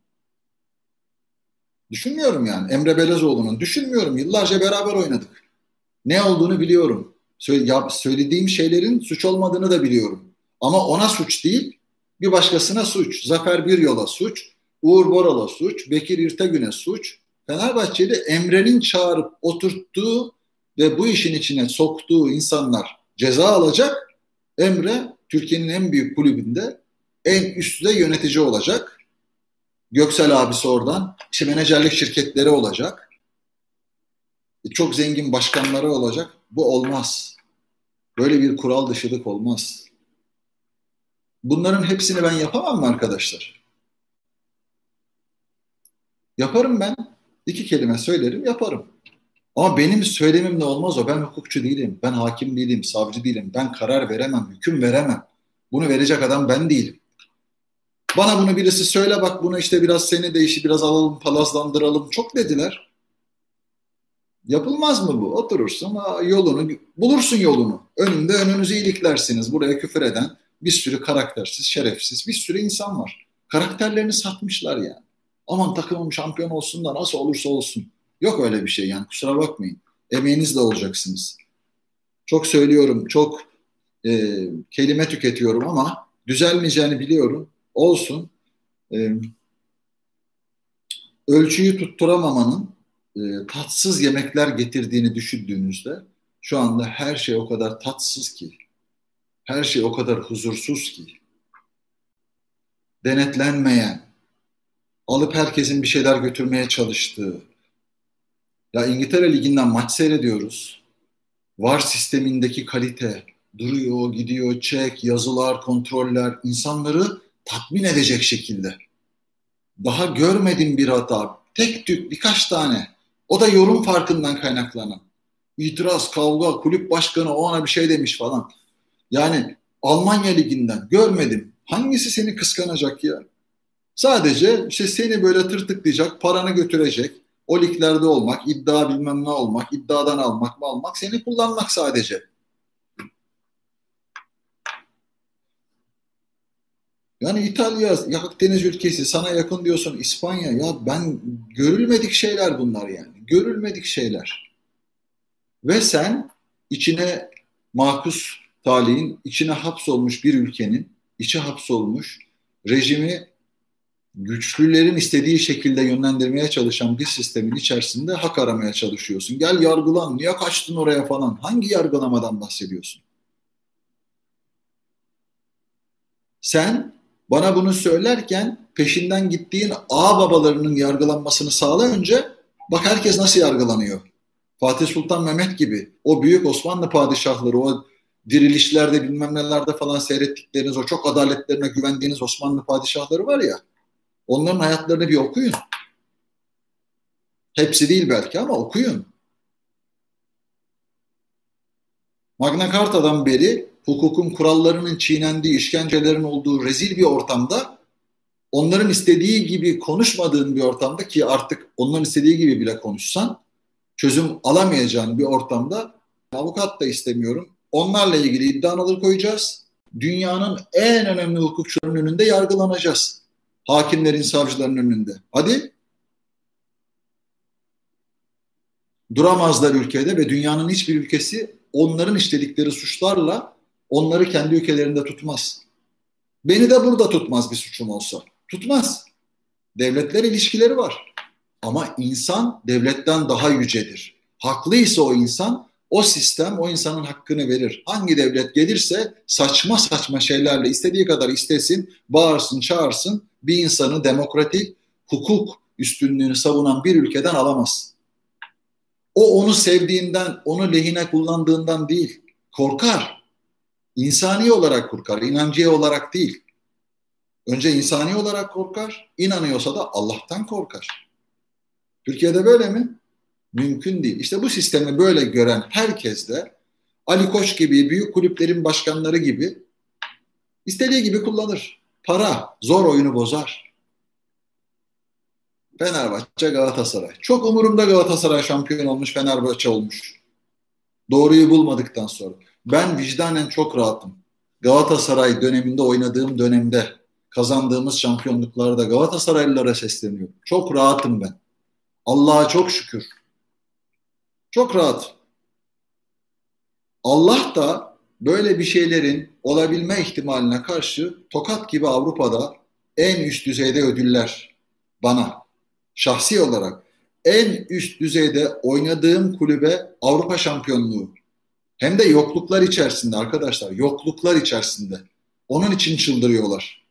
Düşünmüyorum yani. Emre Belezoğlu'nun düşünmüyorum. Yıllarca beraber oynadık ne olduğunu biliyorum. Söylediğim şeylerin suç olmadığını da biliyorum. Ama ona suç değil, bir başkasına suç. Zafer bir yola suç, Uğur Boral'a suç, Bekir İrtegün'e suç. Fenerbahçe'de Emre'nin çağırıp oturttuğu ve bu işin içine soktuğu insanlar ceza alacak. Emre Türkiye'nin en büyük kulübünde en üstte yönetici olacak. Göksel abisi oradan. İşte menajerlik şirketleri olacak çok zengin başkanları olacak. Bu olmaz. Böyle bir kural dışılık olmaz. Bunların hepsini ben yapamam mı arkadaşlar? Yaparım ben. İki kelime söylerim yaparım. Ama benim söylemimle olmaz o. Ben hukukçu değilim. Ben hakim değilim, savcı değilim. Ben karar veremem, hüküm veremem. Bunu verecek adam ben değilim. Bana bunu birisi söyle bak bunu işte biraz seni de işi biraz alalım palazlandıralım. Çok dediler. Yapılmaz mı bu? Oturursun yolunu bulursun yolunu. Önünde önünüzü iyiliklersiniz. Buraya küfür eden bir sürü karaktersiz, şerefsiz bir sürü insan var. Karakterlerini satmışlar yani. Aman takımım şampiyon olsun da nasıl olursa olsun. Yok öyle bir şey yani kusura bakmayın. Emeğinizle olacaksınız. Çok söylüyorum, çok e, kelime tüketiyorum ama düzelmeyeceğini biliyorum. Olsun. E, ölçüyü tutturamamanın e, tatsız yemekler getirdiğini düşündüğünüzde şu anda her şey o kadar tatsız ki, her şey o kadar huzursuz ki, denetlenmeyen, alıp herkesin bir şeyler götürmeye çalıştığı, ya İngiltere Ligi'nden maç seyrediyoruz. VAR sistemindeki kalite duruyor, gidiyor, çek, yazılar, kontroller insanları tatmin edecek şekilde. Daha görmedim bir hata. Tek tük birkaç tane O da yorum farkından kaynaklanan. İtiraz, kavga, kulüp başkanı o ona bir şey demiş falan. Yani Almanya liginden görmedim. Hangisi seni kıskanacak ya? Sadece işte seni böyle tırtıklayacak, paranı götürecek, o liglerde olmak, iddia bilmem ne olmak, iddiadan almak mı almak, seni kullanmak sadece. Yani İtalya, Akdeniz ülkesi sana yakın diyorsun İspanya ya ben görülmedik şeyler bunlar yani. Görülmedik şeyler. Ve sen içine makus talihin, içine hapsolmuş bir ülkenin, içi hapsolmuş, rejimi güçlülerin istediği şekilde yönlendirmeye çalışan bir sistemin içerisinde hak aramaya çalışıyorsun. Gel yargılan, niye kaçtın oraya falan. Hangi yargılamadan bahsediyorsun? Sen bana bunu söylerken peşinden gittiğin ağ babalarının yargılanmasını sağla önce bak herkes nasıl yargılanıyor. Fatih Sultan Mehmet gibi o büyük Osmanlı padişahları o dirilişlerde bilmem nelerde falan seyrettikleriniz o çok adaletlerine güvendiğiniz Osmanlı padişahları var ya onların hayatlarını bir okuyun. Hepsi değil belki ama okuyun. Magna Carta'dan beri hukukun kurallarının çiğnendiği, işkencelerin olduğu rezil bir ortamda onların istediği gibi konuşmadığın bir ortamda ki artık onların istediği gibi bile konuşsan çözüm alamayacağın bir ortamda avukat da istemiyorum. Onlarla ilgili iddianaları koyacağız. Dünyanın en önemli hukukçuların önünde yargılanacağız. Hakimlerin, savcıların önünde. Hadi. Duramazlar ülkede ve dünyanın hiçbir ülkesi onların işledikleri suçlarla onları kendi ülkelerinde tutmaz. Beni de burada tutmaz bir suçum olsa. Tutmaz. Devletler ilişkileri var. Ama insan devletten daha yücedir. Haklıysa o insan, o sistem o insanın hakkını verir. Hangi devlet gelirse saçma saçma şeylerle istediği kadar istesin, bağırsın, çağırsın bir insanı demokratik hukuk üstünlüğünü savunan bir ülkeden alamaz. O onu sevdiğinden, onu lehine kullandığından değil, korkar. İnsani olarak korkar, inancıya olarak değil. Önce insani olarak korkar, inanıyorsa da Allah'tan korkar. Türkiye'de böyle mi? Mümkün değil. İşte bu sistemi böyle gören herkes de Ali Koç gibi, büyük kulüplerin başkanları gibi istediği gibi kullanır. Para zor oyunu bozar. Fenerbahçe, Galatasaray. Çok umurumda Galatasaray şampiyon olmuş, Fenerbahçe olmuş. Doğruyu bulmadıktan sonra. Ben vicdanen çok rahatım. Galatasaray döneminde oynadığım dönemde kazandığımız şampiyonluklarda Galatasaraylılara sesleniyorum. Çok rahatım ben. Allah'a çok şükür. Çok rahat. Allah da böyle bir şeylerin olabilme ihtimaline karşı tokat gibi Avrupa'da en üst düzeyde ödüller bana şahsi olarak en üst düzeyde oynadığım kulübe Avrupa şampiyonluğu hem de yokluklar içerisinde arkadaşlar yokluklar içerisinde onun için çıldırıyorlar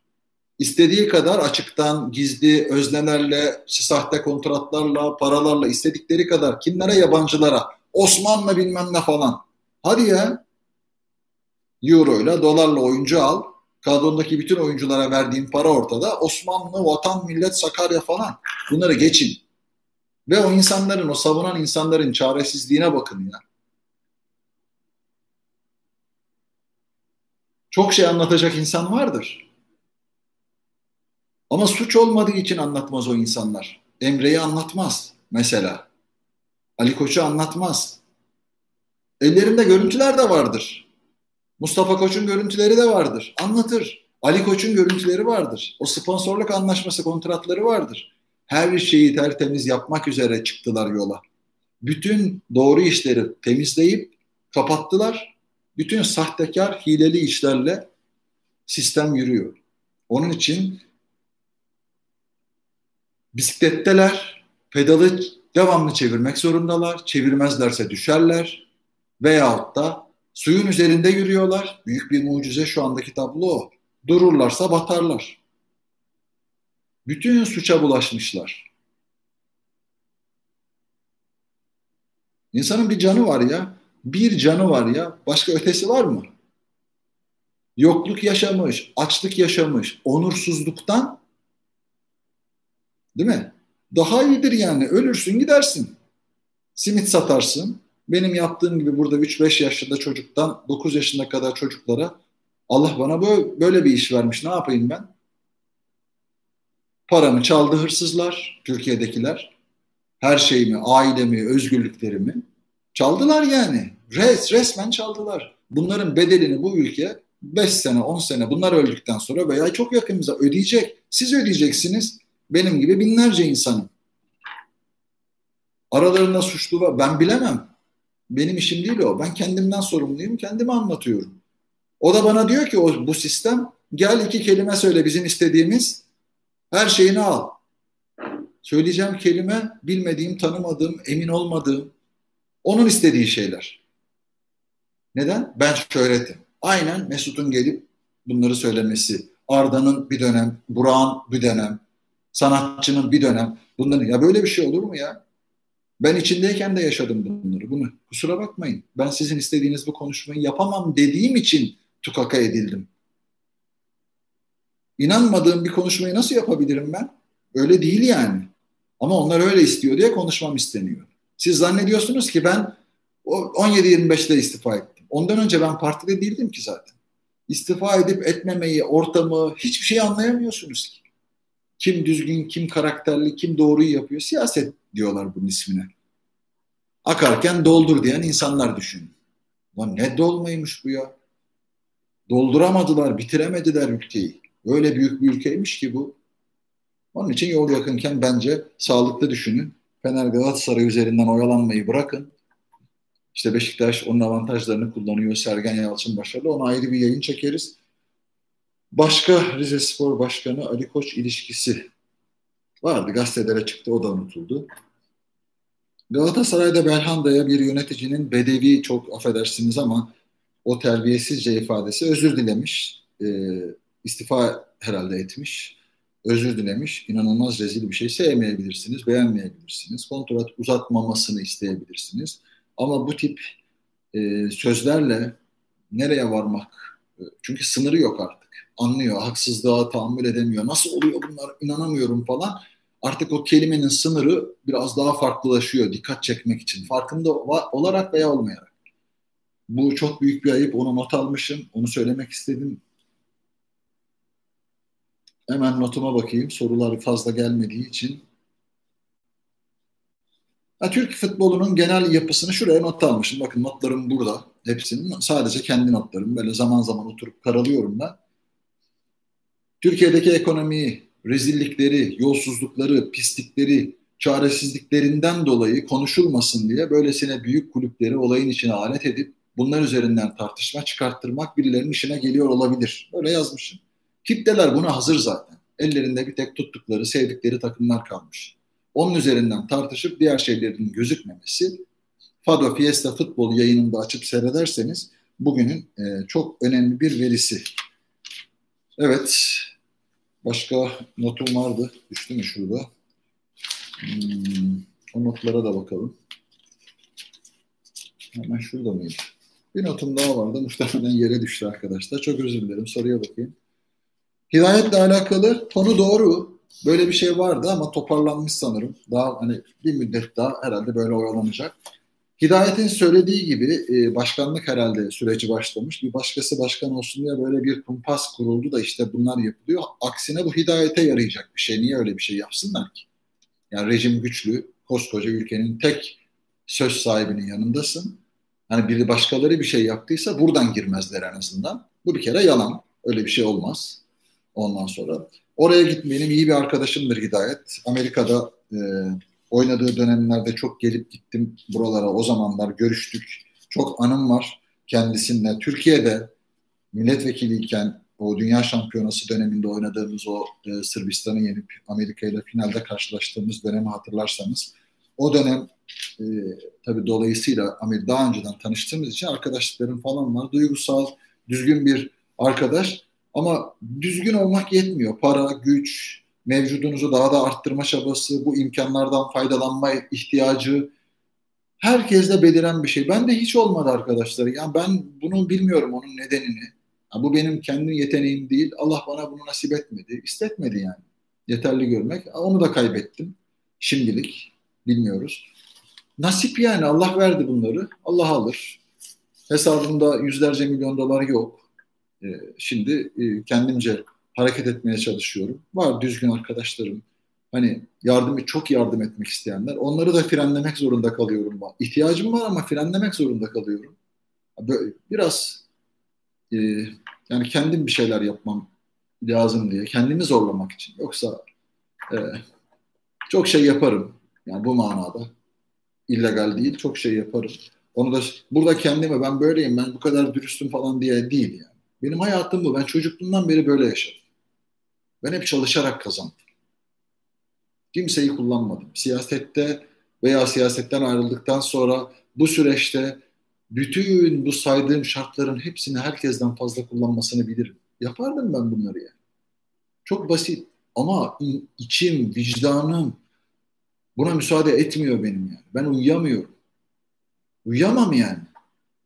istediği kadar açıktan gizli öznelerle, sahte kontratlarla, paralarla istedikleri kadar kimlere yabancılara Osmanlı bilmem ne falan. Hadi ya euro ile dolarla oyuncu al. Kadrondaki bütün oyunculara verdiğin para ortada. Osmanlı, vatan, millet, Sakarya falan. Bunları geçin. Ve o insanların, o savunan insanların çaresizliğine bakın ya. Çok şey anlatacak insan vardır. Ama suç olmadığı için anlatmaz o insanlar. Emre'yi anlatmaz mesela. Ali Koç'u anlatmaz. Ellerinde görüntüler de vardır. Mustafa Koç'un görüntüleri de vardır. Anlatır. Ali Koç'un görüntüleri vardır. O sponsorluk anlaşması, kontratları vardır. Her şeyi tertemiz yapmak üzere çıktılar yola. Bütün doğru işleri temizleyip kapattılar. Bütün sahtekar, hileli işlerle sistem yürüyor. Onun için bisikletteler, pedalı devamlı çevirmek zorundalar. Çevirmezlerse düşerler. Veyahut da suyun üzerinde yürüyorlar. Büyük bir mucize şu andaki tablo o. Dururlarsa batarlar. Bütün suça bulaşmışlar. İnsanın bir canı var ya. Bir canı var ya. Başka ötesi var mı? Yokluk yaşamış, açlık yaşamış, onursuzluktan Değil mi? Daha iyidir yani. Ölürsün gidersin. simit satarsın. Benim yaptığım gibi burada 3-5 yaşında çocuktan 9 yaşına kadar çocuklara Allah bana böyle bir iş vermiş ne yapayım ben? Paramı çaldı hırsızlar, Türkiye'dekiler. Her şeyimi, ailemi, özgürlüklerimi çaldılar yani. Res, resmen çaldılar. Bunların bedelini bu ülke 5 sene, 10 sene bunlar öldükten sonra veya çok yakınımıza ödeyecek. Siz ödeyeceksiniz. Benim gibi binlerce insanın. Aralarında suçlu var. Ben bilemem. Benim işim değil o. Ben kendimden sorumluyum. Kendime anlatıyorum. O da bana diyor ki o, bu sistem gel iki kelime söyle bizim istediğimiz her şeyini al. Söyleyeceğim kelime bilmediğim, tanımadığım, emin olmadığım onun istediği şeyler. Neden? Ben şöhretim. Aynen Mesut'un gelip bunları söylemesi. Arda'nın bir dönem, Burak'ın bir dönem, sanatçının bir dönem. Bunların ya böyle bir şey olur mu ya? Ben içindeyken de yaşadım bunları. Bunu kusura bakmayın. Ben sizin istediğiniz bu konuşmayı yapamam dediğim için tukaka edildim. İnanmadığım bir konuşmayı nasıl yapabilirim ben? Öyle değil yani. Ama onlar öyle istiyor diye konuşmam isteniyor. Siz zannediyorsunuz ki ben 17-25'te istifa ettim. Ondan önce ben partide değildim ki zaten. İstifa edip etmemeyi, ortamı hiçbir şey anlayamıyorsunuz ki. Kim düzgün, kim karakterli, kim doğruyu yapıyor? Siyaset diyorlar bunun ismine. Akarken doldur diyen insanlar düşün. Lan ne dolmaymış bu ya? Dolduramadılar, bitiremediler ülkeyi. Öyle büyük bir ülkeymiş ki bu. Onun için yol yakınken bence sağlıklı düşünün. Fener Galatasaray üzerinden oyalanmayı bırakın. İşte Beşiktaş onun avantajlarını kullanıyor. Sergen Yalçın başarılı. Ona ayrı bir yayın çekeriz. Başka Rize Spor Başkanı Ali Koç ilişkisi vardı. Gazetelere çıktı. O da unutuldu. Galatasaray'da Belhanda'ya bir yöneticinin bedevi çok affedersiniz ama o terbiyesizce ifadesi özür dilemiş. E, istifa herhalde etmiş. Özür dilemiş. İnanılmaz rezil bir şey. Sevmeyebilirsiniz, beğenmeyebilirsiniz. Kontrat uzatmamasını isteyebilirsiniz. Ama bu tip e, sözlerle nereye varmak? Çünkü sınırı yok artık. Anlıyor, haksızlığa tahammül edemiyor. Nasıl oluyor bunlar inanamıyorum falan. Artık o kelimenin sınırı biraz daha farklılaşıyor dikkat çekmek için. Farkında olarak veya olmayarak. Bu çok büyük bir ayıp. Onu not almışım. Onu söylemek istedim. Hemen notuma bakayım. Sorular fazla gelmediği için. Ha, Türk futbolunun genel yapısını şuraya not almışım. Bakın notlarım burada. Hepsinin sadece kendi notlarım. Böyle zaman zaman oturup karalıyorum ben. Türkiye'deki ekonomiyi, rezillikleri, yolsuzlukları, pislikleri, çaresizliklerinden dolayı konuşulmasın diye böylesine büyük kulüpleri olayın içine alet edip bunlar üzerinden tartışma çıkarttırmak birilerinin işine geliyor olabilir. Böyle yazmışım. Kitleler buna hazır zaten. Ellerinde bir tek tuttukları, sevdikleri takımlar kalmış. Onun üzerinden tartışıp diğer şeylerin gözükmemesi Fado Fiesta futbol yayınında açıp seyrederseniz bugünün e, çok önemli bir verisi. Evet, başka notum vardı. Düştü mü şurada? Hmm, o notlara da bakalım. Hemen şurada mıydı? Bir notum daha vardı. Muhtemelen yere düştü arkadaşlar. Çok özür dilerim. Soruya bakayım. Hidayetle alakalı konu doğru. Böyle bir şey vardı ama toparlanmış sanırım. Daha hani bir müddet daha herhalde böyle oyalanacak. Hidayet'in söylediği gibi e, başkanlık herhalde süreci başlamış. Bir başkası başkan olsun diye böyle bir kumpas kuruldu da işte bunlar yapılıyor. Aksine bu hidayete yarayacak bir şey. Niye öyle bir şey yapsınlar ki? Yani rejim güçlü, koskoca ülkenin tek söz sahibinin yanındasın. Hani biri başkaları bir şey yaptıysa buradan girmezler en azından. Bu bir kere yalan. Öyle bir şey olmaz. Ondan sonra oraya gitmeyelim. iyi bir arkadaşımdır Hidayet. Amerika'da e, oynadığı dönemlerde çok gelip gittim buralara. O zamanlar görüştük. Çok anım var kendisiyle. Türkiye'de milletvekiliyken o dünya şampiyonası döneminde oynadığımız o e, Sırbistan'ı yenip Amerika ile finalde karşılaştığımız dönemi hatırlarsanız o dönem e, tabii dolayısıyla Amerika daha önceden tanıştığımız için arkadaşlıklarım falan var. Duygusal, düzgün bir arkadaş ama düzgün olmak yetmiyor. Para, güç, mevcudunuzu daha da arttırma çabası, bu imkanlardan faydalanma ihtiyacı herkeste beliren bir şey. Ben de hiç olmadı arkadaşlar. Yani ben bunu bilmiyorum onun nedenini. Yani bu benim kendi yeteneğim değil. Allah bana bunu nasip etmedi. İstetmedi yani. Yeterli görmek. Onu da kaybettim. Şimdilik bilmiyoruz. nasip yani Allah verdi bunları. Allah alır. Hesabımda yüzlerce milyon dolar yok. E, şimdi e, kendimce hareket etmeye çalışıyorum. Var düzgün arkadaşlarım. Hani yardım çok yardım etmek isteyenler. Onları da frenlemek zorunda kalıyorum. İhtiyacım var ama frenlemek zorunda kalıyorum. Böyle biraz e, yani kendim bir şeyler yapmam lazım diye kendimi zorlamak için. Yoksa e, çok şey yaparım. Yani bu manada illegal değil çok şey yaparım. Onu da burada kendime ben böyleyim ben bu kadar dürüstüm falan diye değil yani. Benim hayatım bu. Ben çocukluğumdan beri böyle yaşadım. Ben hep çalışarak kazandım. Kimseyi kullanmadım. Siyasette veya siyasetten ayrıldıktan sonra bu süreçte bütün bu saydığım şartların hepsini herkesten fazla kullanmasını bilirim. Yapardım ben bunları yani. Çok basit ama içim, vicdanım buna müsaade etmiyor benim yani. Ben uyuyamıyorum. Uyuyamam yani.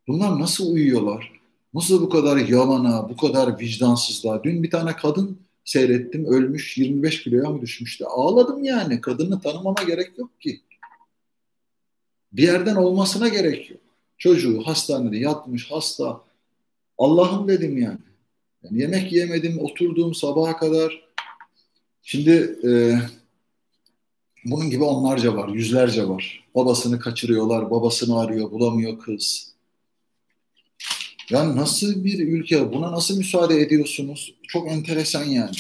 Bunlar nasıl uyuyorlar? Nasıl bu kadar yalana, bu kadar vicdansızlığa? Dün bir tane kadın seyrettim. Ölmüş 25 kiloya mı düşmüştü? Ağladım yani. Kadını tanımama gerek yok ki. Bir yerden olmasına gerek yok. Çocuğu hastanede yatmış hasta. Allah'ım dedim yani. yani yemek yemedim, oturdum sabaha kadar. Şimdi e, bunun gibi onlarca var, yüzlerce var. Babasını kaçırıyorlar, babasını arıyor, bulamıyor kız. Ya nasıl bir ülke, buna nasıl müsaade ediyorsunuz? Çok enteresan yani.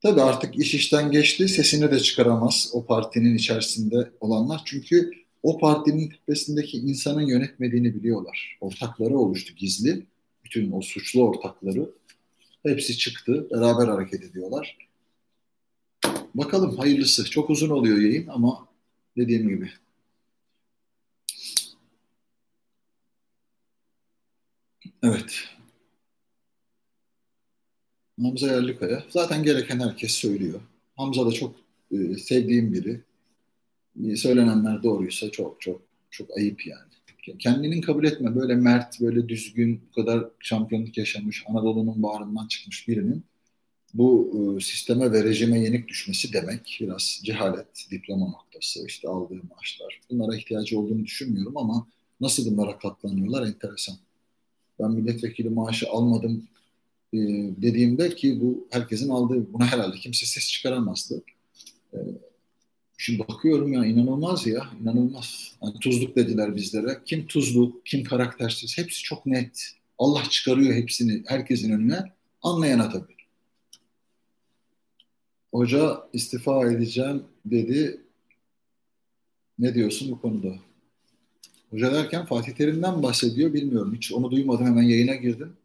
Tabii artık iş işten geçti, sesini de çıkaramaz o partinin içerisinde olanlar. Çünkü o partinin tepesindeki insanın yönetmediğini biliyorlar. Ortakları oluştu gizli. Bütün o suçlu ortakları. Hepsi çıktı, beraber hareket ediyorlar. Bakalım hayırlısı. Çok uzun oluyor yayın ama dediğim gibi. Evet. Hamza Yerlikaya. Zaten gereken herkes söylüyor. Hamza da çok e, sevdiğim biri. E, söylenenler doğruysa çok çok çok ayıp yani. Kendinin kabul etme böyle mert, böyle düzgün, bu kadar şampiyonluk yaşamış, Anadolu'nun bağrından çıkmış birinin bu e, sisteme ve rejime yenik düşmesi demek biraz cehalet, diploma noktası, işte aldığı maaşlar. Bunlara ihtiyacı olduğunu düşünmüyorum ama nasıl bunlara katlanıyorlar enteresan. Ben milletvekili maaşı almadım e, dediğimde ki bu herkesin aldığı, buna herhalde kimse ses çıkaramazdı. E, şimdi bakıyorum ya inanılmaz ya, inanılmaz. Yani tuzluk dediler bizlere. Kim tuzluk, kim karaktersiz, hepsi çok net. Allah çıkarıyor hepsini herkesin önüne, anlayana tabii. Hoca istifa edeceğim dedi. Ne diyorsun bu konuda? Hoca derken Fatih Terim'den bahsediyor bilmiyorum. Hiç onu duymadım hemen yayına girdim.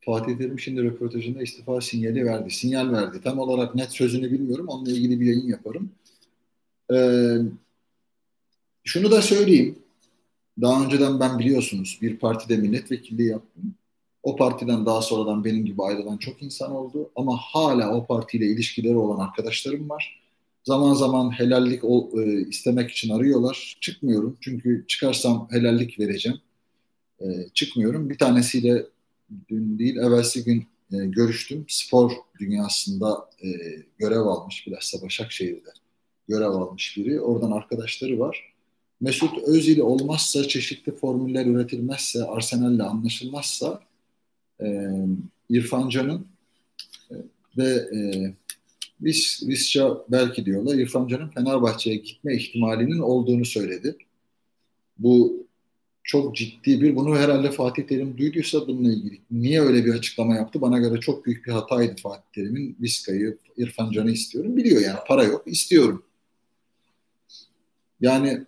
Fatih Terim şimdi röportajında istifa sinyali verdi. Sinyal verdi. Tam olarak net sözünü bilmiyorum. Onunla ilgili bir yayın yaparım. Ee, şunu da söyleyeyim. Daha önceden ben biliyorsunuz bir partide milletvekilliği yaptım. O partiden daha sonradan benim gibi ayrılan çok insan oldu ama hala o partiyle ilişkileri olan arkadaşlarım var. Zaman zaman helallik ol, e, istemek için arıyorlar. Çıkmıyorum çünkü çıkarsam helallik vereceğim. E, çıkmıyorum. Bir tanesiyle dün değil evvelsi gün e, görüştüm. Spor dünyasında e, görev almış bilhassa Başakşehir'de görev almış biri. Oradan arkadaşları var. Mesut Özil olmazsa, çeşitli formüller üretilmezse, Arsenal'le anlaşılmazsa e, İrfan Can'ın e, ve e, Vis, Visca belki diyorlar İrfan Can'ın Fenerbahçe'ye gitme ihtimalinin olduğunu söyledi. Bu çok ciddi bir, bunu herhalde Fatih Terim duyduysa bununla ilgili. Niye öyle bir açıklama yaptı? Bana göre çok büyük bir hataydı Fatih Terim'in. Viska'yı, İrfan istiyorum. Biliyor yani para yok, istiyorum. Yani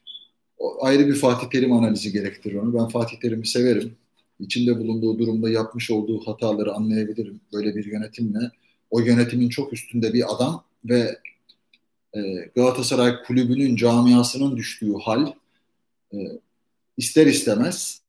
ayrı bir Fatih Terim analizi gerektirir onu. Ben Fatih Terim'i severim içinde bulunduğu durumda yapmış olduğu hataları anlayabilirim. Böyle bir yönetimle o yönetimin çok üstünde bir adam ve e, Galatasaray kulübünün camiasının düştüğü hal e, ister istemez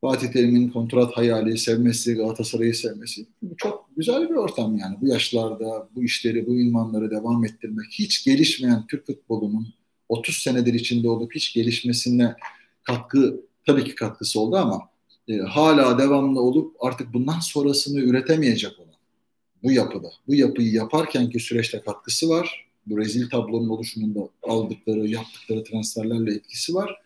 Fatih Terim'in kontrat hayali sevmesi, Galatasaray'ı sevmesi çok güzel bir ortam yani. Bu yaşlarda bu işleri, bu ilmanları devam ettirmek, hiç gelişmeyen Türk futbolunun 30 senedir içinde olup hiç gelişmesine katkı tabii ki katkısı oldu ama e, hala devamlı olup artık bundan sonrasını üretemeyecek olan bu yapıda. Bu yapıyı yaparkenki süreçte katkısı var. Bu rezil tablonun oluşumunda aldıkları, yaptıkları transferlerle etkisi var.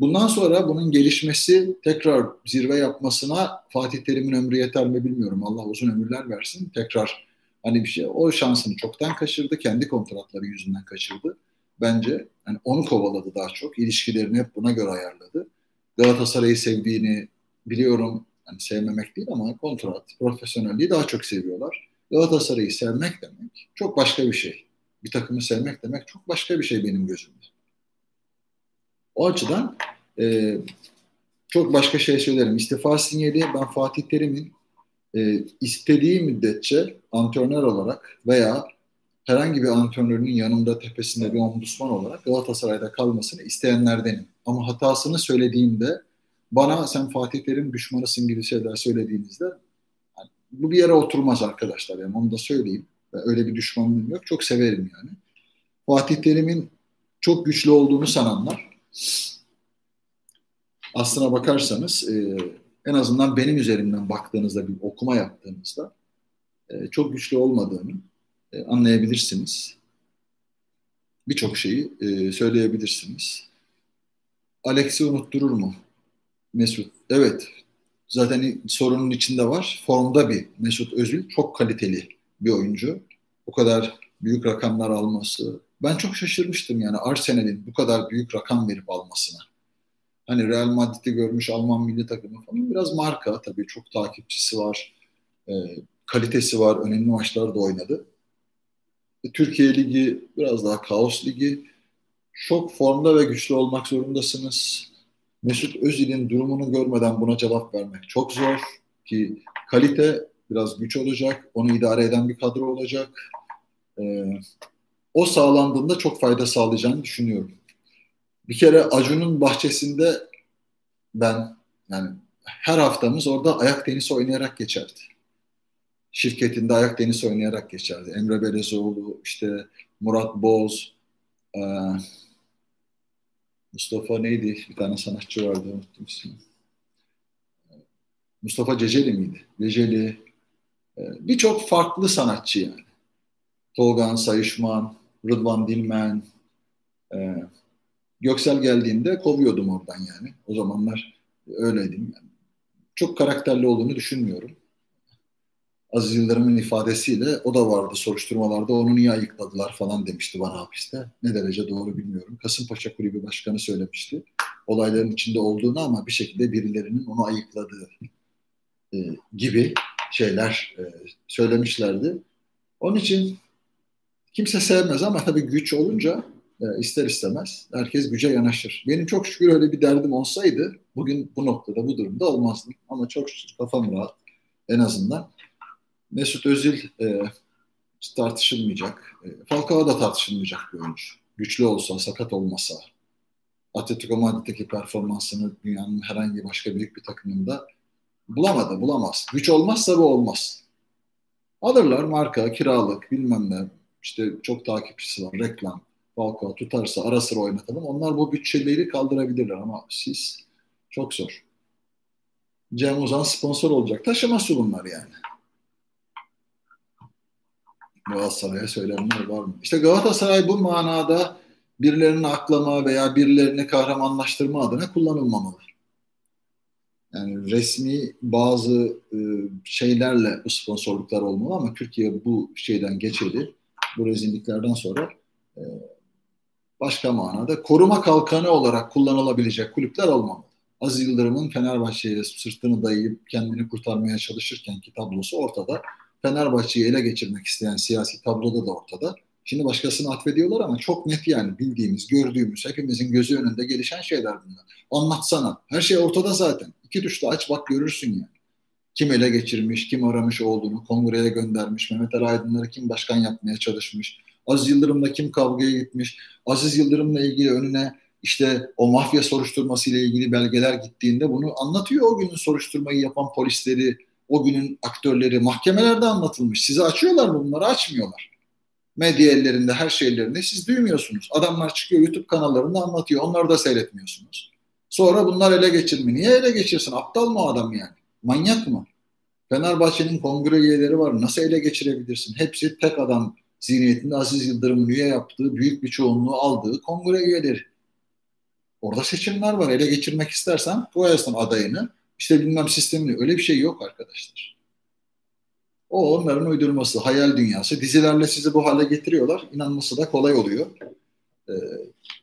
Bundan sonra bunun gelişmesi, tekrar zirve yapmasına Fatih Terim'in ömrü yeter mi bilmiyorum. Allah uzun ömürler versin. Tekrar hani bir şey o şansını çoktan kaçırdı. Kendi kontratları yüzünden kaçırdı. Bence hani onu kovaladı daha çok. İlişkilerini hep buna göre ayarladı. Galatasaray'ı sevdiğini biliyorum. Hani sevmemek değil ama kontrat, profesyonelliği daha çok seviyorlar. Galatasaray'ı sevmek demek çok başka bir şey. Bir takımı sevmek demek çok başka bir şey benim gözümde. O açıdan e, çok başka şey söylerim. İstifa sinyali ben Fatih Terim'in e, istediği müddetçe antrenör olarak veya herhangi bir antrenörün yanında tepesinde bir ombudsman olarak Galatasaray'da kalmasını isteyenlerdenim. Ama hatasını söylediğimde bana sen Fatih Terim düşmanısın gibi şeyler söylediğinizde yani bu bir yere oturmaz arkadaşlar. Yani onu da söyleyeyim. Öyle bir düşmanlığım yok. Çok severim yani. Fatih Terim'in çok güçlü olduğunu sananlar aslına bakarsanız e, en azından benim üzerimden baktığınızda bir okuma yaptığınızda e, çok güçlü olmadığını e, anlayabilirsiniz. Birçok şeyi e, söyleyebilirsiniz. Alex'i unutturur mu? Mesut. Evet. Zaten sorunun içinde var. Formda bir Mesut Özil. Çok kaliteli bir oyuncu. O kadar büyük rakamlar alması. Ben çok şaşırmıştım yani Arsenal'in bu kadar büyük rakam verip almasına. Hani Real Madrid'i görmüş Alman milli takımı falan biraz marka tabii çok takipçisi var. E, kalitesi var. Önemli maçlarda oynadı. E, Türkiye Ligi biraz daha kaos ligi. Çok formda ve güçlü olmak zorundasınız. Mesut Özil'in durumunu görmeden buna cevap vermek çok zor ki kalite biraz güç olacak. Onu idare eden bir kadro olacak. Ee, o sağlandığında çok fayda sağlayacağını düşünüyorum. Bir kere Acun'un bahçesinde ben yani her haftamız orada ayak tenisi oynayarak geçerdi. Şirketinde ayak tenisi oynayarak geçerdi. Emre Belezoğlu, işte Murat Boz, e, Mustafa neydi? Bir tane sanatçı vardı unuttum ismini. Mustafa Ceceli miydi? Ceceli. E, Birçok farklı sanatçı yani. Tolgan Sayışman, Rıdvan Dilmen, e, Göksel geldiğinde kovuyordum oradan yani. O zamanlar öyleydim. Yani. Çok karakterli olduğunu düşünmüyorum. Aziz Yıldırım'ın ifadesiyle o da vardı soruşturmalarda onu niye ayıkladılar falan demişti bana hapiste. Ne derece doğru bilmiyorum. Kasımpaşa Kulübü Başkanı söylemişti. Olayların içinde olduğunu ama bir şekilde birilerinin onu ayıkladığı e, gibi şeyler e, söylemişlerdi. Onun için kimse sevmez ama tabii güç olunca e, ister istemez herkes güce yanaşır. Benim çok şükür öyle bir derdim olsaydı bugün bu noktada bu durumda olmazdım. Ama çok şükür kafam rahat en azından. Mesut Özil e, tartışılmayacak. E, Falcao da tartışılmayacak bir oyuncu. Güçlü olsa, sakat olmasa, Atletico Madrid'deki performansını dünyanın herhangi başka büyük bir takımında bulamadı, bulamaz. Güç olmazsa bu olmaz. Alırlar marka, kiralık, bilmem ne, işte çok takipçisi var, reklam, Falcao tutarsa ara sıra oynatalım. Onlar bu bütçeleri kaldırabilirler ama siz çok zor. Cem Uzan sponsor olacak. Taşıması bunlar yani. Galatasaray'a söylenenler var mı? İşte Galatasaray bu manada birilerini aklama veya birilerini kahramanlaştırma adına kullanılmamalı. Yani resmi bazı e, şeylerle bu sponsorluklar olmalı ama Türkiye bu şeyden geçeli, bu rezilliklerden sonra e, başka manada koruma kalkanı olarak kullanılabilecek kulüpler olmamalı. Aziz Yıldırım'ın Fenerbahçe'ye sırtını dayayıp kendini kurtarmaya çalışırken ki tablosu ortada. Fenerbahçe'yi ele geçirmek isteyen siyasi tabloda da ortada. Şimdi başkasını atfediyorlar ama çok net yani bildiğimiz, gördüğümüz, hepimizin gözü önünde gelişen şeyler bunlar. Anlatsana. Her şey ortada zaten. İki tuşla aç bak görürsün yani. Kim ele geçirmiş, kim aramış olduğunu, kongreye göndermiş, Mehmet Ali Aydınları kim başkan yapmaya çalışmış, Aziz Yıldırım'la kim kavgaya gitmiş, Aziz Yıldırım'la ilgili önüne işte o mafya soruşturması ile ilgili belgeler gittiğinde bunu anlatıyor o günün soruşturmayı yapan polisleri, o günün aktörleri mahkemelerde anlatılmış. Size açıyorlar mı bunları? Açmıyorlar. Medya ellerinde, her şeylerinde siz duymuyorsunuz. Adamlar çıkıyor YouTube kanallarında anlatıyor. Onları da seyretmiyorsunuz. Sonra bunlar ele geçirme. Niye ele geçirsin? Aptal mı adam yani? Manyak mı? Fenerbahçe'nin kongre üyeleri var. Nasıl ele geçirebilirsin? Hepsi tek adam zihniyetinde Aziz Yıldırım'ın üye yaptığı, büyük bir çoğunluğu aldığı kongre üyeleri. Orada seçimler var. Ele geçirmek istersen koyarsın adayını. İşte bilmem sistemini. Öyle bir şey yok arkadaşlar. O onların uydurması, hayal dünyası. Dizilerle sizi bu hale getiriyorlar. İnanması da kolay oluyor. E,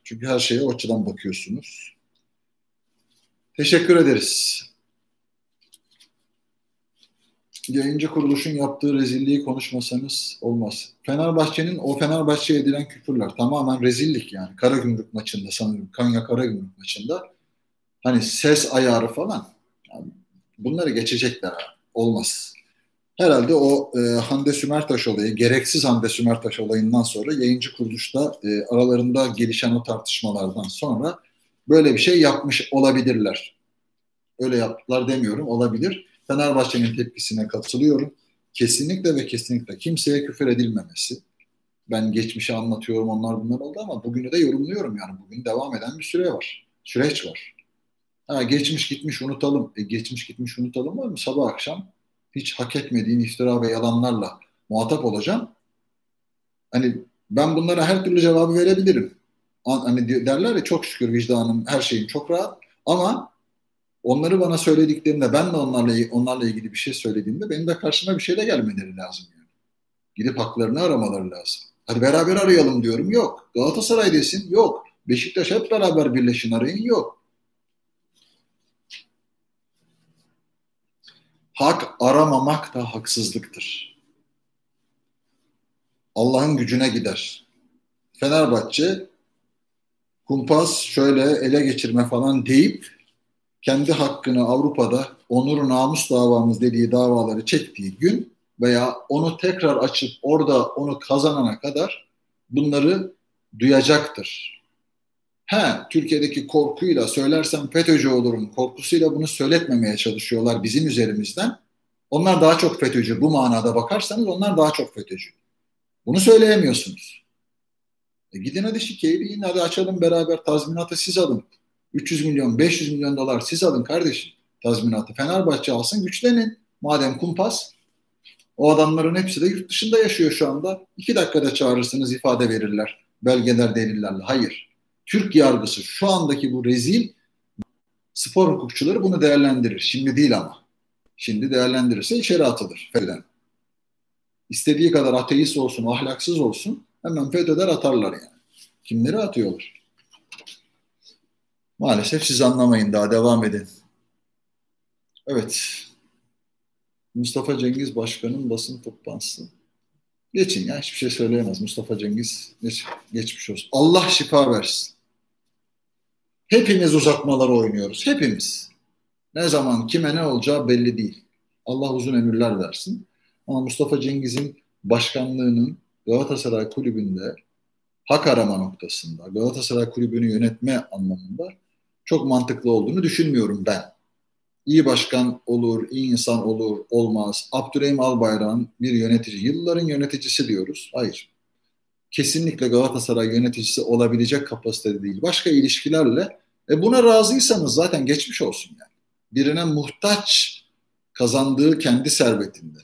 çünkü her şeye o açıdan bakıyorsunuz. Teşekkür ederiz. Yayıncı kuruluşun yaptığı rezilliği konuşmasanız olmaz. Fenerbahçe'nin o Fenerbahçe'ye edilen küfürler tamamen rezillik yani. Karagümrük maçında sanırım. Kanya Karagümrük maçında. Hani ses ayarı falan. Bunları geçecekler. Olmaz. Herhalde o e, Hande Sümertaş olayı, gereksiz Hande Sümertaş olayından sonra yayıncı kuruluşta e, aralarında gelişen o tartışmalardan sonra böyle bir şey yapmış olabilirler. Öyle yaptılar demiyorum, olabilir. Fenerbahçe'nin tepkisine katılıyorum. Kesinlikle ve kesinlikle kimseye küfür edilmemesi. Ben geçmişi anlatıyorum, onlar bunlar oldu ama bugünü de yorumluyorum yani. Bugün devam eden bir süre var, süreç var. Ha, geçmiş gitmiş unutalım. E, geçmiş gitmiş unutalım var mı? Sabah akşam hiç hak etmediğin iftira ve yalanlarla muhatap olacağım. Hani ben bunlara her türlü cevabı verebilirim. Hani derler ya çok şükür vicdanım, her şeyim çok rahat. Ama onları bana söylediklerinde ben de onlarla onlarla ilgili bir şey söylediğimde benim de karşıma bir şeyle gelmeleri lazım. Yani. Gidip haklarını aramaları lazım. Hadi beraber arayalım diyorum. Yok. Galatasaray desin. Yok. Beşiktaş hep beraber birleşin arayın. Yok. Hak aramamak da haksızlıktır. Allah'ın gücüne gider. Fenerbahçe kumpas şöyle ele geçirme falan deyip kendi hakkını Avrupa'da onur namus davamız dediği davaları çektiği gün veya onu tekrar açıp orada onu kazanana kadar bunları duyacaktır. He, Türkiye'deki korkuyla söylersem FETÖ'cü olurum korkusuyla bunu söyletmemeye çalışıyorlar bizim üzerimizden. Onlar daha çok FETÖ'cü. Bu manada bakarsanız onlar daha çok FETÖ'cü. Bunu söyleyemiyorsunuz. E gidin hadi şikeyi yiyin hadi açalım beraber tazminatı siz alın. 300 milyon 500 milyon dolar siz alın kardeşim tazminatı. Fenerbahçe alsın güçlenin. Madem kumpas o adamların hepsi de yurt dışında yaşıyor şu anda. İki dakikada çağırırsınız ifade verirler. Belgeler delillerle. Hayır. Türk yargısı şu andaki bu rezil spor hukukçuları bunu değerlendirir. Şimdi değil ama. Şimdi değerlendirirse içeri atılır FETÖ'den. İstediği kadar ateist olsun, ahlaksız olsun hemen FETÖ'den atarlar yani. Kimleri atıyorlar? Maalesef siz anlamayın daha devam edin. Evet. Mustafa Cengiz Başkan'ın basın toplantısı. Geçin ya hiçbir şey söyleyemez. Mustafa Cengiz geç, geçmiş olsun. Allah şifa versin. Hepimiz uzatmaları oynuyoruz. Hepimiz. Ne zaman kime ne olacağı belli değil. Allah uzun ömürler versin. Ama Mustafa Cengiz'in başkanlığının Galatasaray Kulübü'nde hak arama noktasında, Galatasaray Kulübü'nü yönetme anlamında çok mantıklı olduğunu düşünmüyorum ben. İyi başkan olur, iyi insan olur, olmaz. Abdurrahim Albayrak'ın bir yönetici, yılların yöneticisi diyoruz. Hayır kesinlikle Galatasaray yöneticisi olabilecek kapasitede değil. Başka ilişkilerle e buna razıysanız zaten geçmiş olsun yani. Birine muhtaç kazandığı kendi servetinde.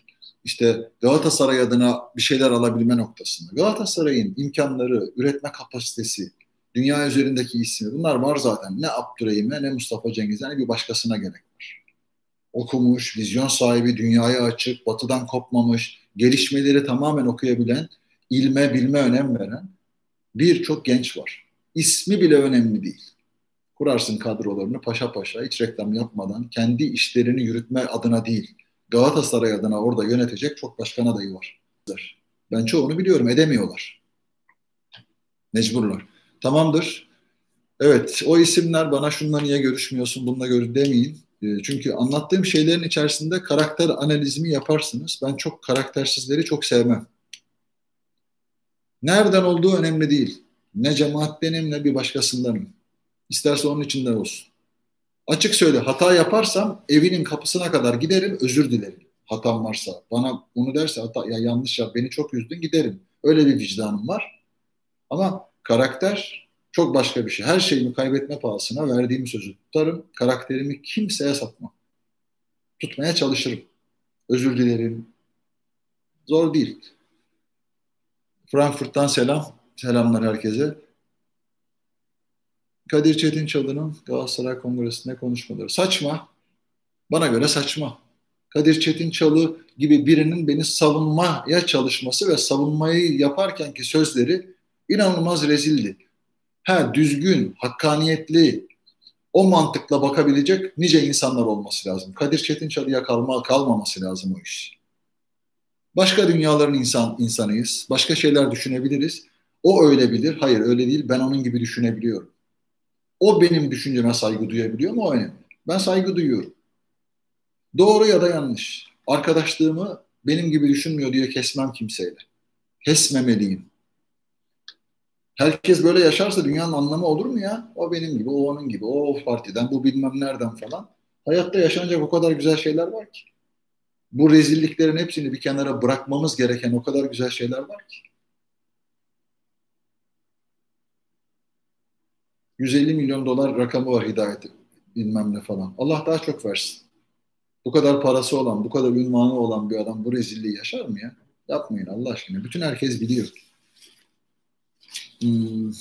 İşte Galatasaray adına bir şeyler alabilme noktasında. Galatasaray'ın imkanları, üretme kapasitesi, dünya üzerindeki ismi bunlar var zaten. Ne Abdurrahim'e ne Mustafa Cengiz'e ne bir başkasına gerek var. Okumuş, vizyon sahibi, dünyaya açık, batıdan kopmamış, gelişmeleri tamamen okuyabilen ilme bilme önem veren birçok genç var. İsmi bile önemli değil. Kurarsın kadrolarını paşa paşa hiç reklam yapmadan kendi işlerini yürütme adına değil Galatasaray adına orada yönetecek çok başkan adayı var. Ben çoğunu biliyorum edemiyorlar. Mecburlar. Tamamdır. Evet o isimler bana şunla niye görüşmüyorsun bununla gör demeyin. Ee, çünkü anlattığım şeylerin içerisinde karakter analizimi yaparsınız. Ben çok karaktersizleri çok sevmem. Nereden olduğu önemli değil. Ne cemaattenim ne bir başkasındanım. İsterse onun içinden olsun. Açık söyle hata yaparsam evinin kapısına kadar giderim özür dilerim. Hatam varsa. Bana bunu derse hata ya yanlış yap beni çok üzdün giderim. Öyle bir vicdanım var. Ama karakter çok başka bir şey. Her şeyimi kaybetme pahasına verdiğim sözü tutarım. Karakterimi kimseye satmam. Tutmaya çalışırım. Özür dilerim. Zor değil. Frankfurt'tan selam. Selamlar herkese. Kadir Çetinçalı'nın Galatasaray Kongresi'nde konuşmaları. Saçma. Bana göre saçma. Kadir Çetinçalı gibi birinin beni savunmaya çalışması ve savunmayı yaparkenki sözleri inanılmaz rezildi. Ha düzgün, hakkaniyetli, o mantıkla bakabilecek nice insanlar olması lazım. Kadir Çetinçalı'ya kalma, kalmaması lazım o iş. Başka dünyaların insan insanıyız. Başka şeyler düşünebiliriz. O öyle bilir. Hayır öyle değil. Ben onun gibi düşünebiliyorum. O benim düşünceme saygı duyabiliyor mu? O önemli. Ben saygı duyuyorum. Doğru ya da yanlış. Arkadaşlığımı benim gibi düşünmüyor diye kesmem kimseyle. Kesmemeliyim. Herkes böyle yaşarsa dünyanın anlamı olur mu ya? O benim gibi, o onun gibi, o partiden, bu bilmem nereden falan. Hayatta yaşanacak o kadar güzel şeyler var ki. Bu rezilliklerin hepsini bir kenara bırakmamız gereken o kadar güzel şeyler var ki. 150 milyon dolar rakamı var hidayeti bilmem ne falan. Allah daha çok versin. Bu kadar parası olan, bu kadar ünvanı olan bir adam bu rezilliği yaşar mı ya? Yapmayın Allah aşkına. Bütün herkes biliyor. Hmm.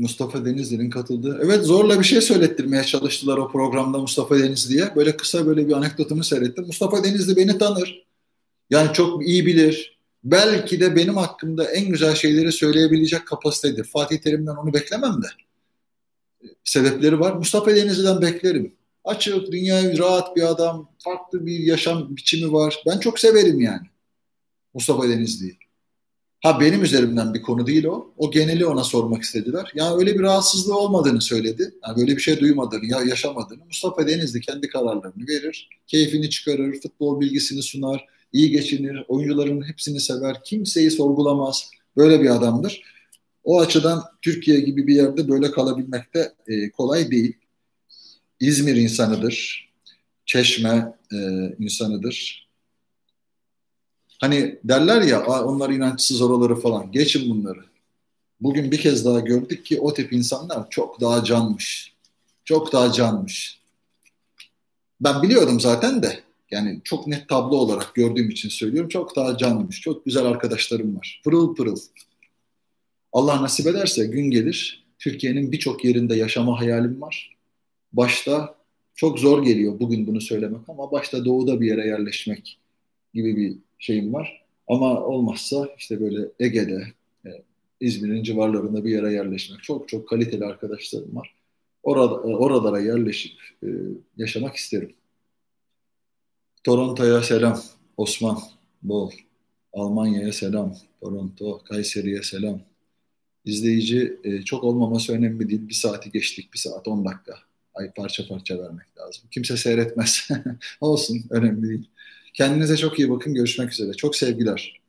Mustafa Denizli'nin katıldığı. Evet zorla bir şey söylettirmeye çalıştılar o programda Mustafa Denizli'ye. Böyle kısa böyle bir anekdotunu seyrettim. Mustafa Denizli beni tanır. Yani çok iyi bilir. Belki de benim hakkımda en güzel şeyleri söyleyebilecek kapasitedir. Fatih Terim'den onu beklemem de. Sebepleri var. Mustafa Denizli'den beklerim. Açık, dünyaya rahat bir adam, farklı bir yaşam biçimi var. Ben çok severim yani. Mustafa Denizli'yi. Ha benim üzerimden bir konu değil o. O geneli ona sormak istediler. Ya öyle bir rahatsızlığı olmadığını söyledi. Yani böyle bir şey duymadığını, ya yaşamadığını. Mustafa Denizli kendi kararlarını verir, keyfini çıkarır, futbol bilgisini sunar, iyi geçinir, oyuncuların hepsini sever, kimseyi sorgulamaz. Böyle bir adamdır. O açıdan Türkiye gibi bir yerde böyle kalabilmek de e, kolay değil. İzmir insanıdır, Çeşme e, insanıdır. Hani derler ya onlar inançsız oraları falan. Geçin bunları. Bugün bir kez daha gördük ki o tip insanlar çok daha canmış. Çok daha canmış. Ben biliyordum zaten de. Yani çok net tablo olarak gördüğüm için söylüyorum. Çok daha canmış. Çok güzel arkadaşlarım var. Pırıl pırıl. Allah nasip ederse gün gelir. Türkiye'nin birçok yerinde yaşama hayalim var. Başta çok zor geliyor bugün bunu söylemek ama başta doğuda bir yere yerleşmek gibi bir şeyim var. Ama olmazsa işte böyle Ege'de, e, İzmir'in civarlarında bir yere yerleşmek. Çok çok kaliteli arkadaşlarım var. Orada, oralara yerleşip e, yaşamak isterim. Toronto'ya selam. Osman Bol. Almanya'ya selam. Toronto, Kayseri'ye selam. İzleyici e, çok olmaması önemli değil. Bir saati geçtik, bir saat on dakika. Ay parça parça vermek lazım. Kimse seyretmez. Olsun, önemli değil. Kendinize çok iyi bakın. Görüşmek üzere. Çok sevgiler.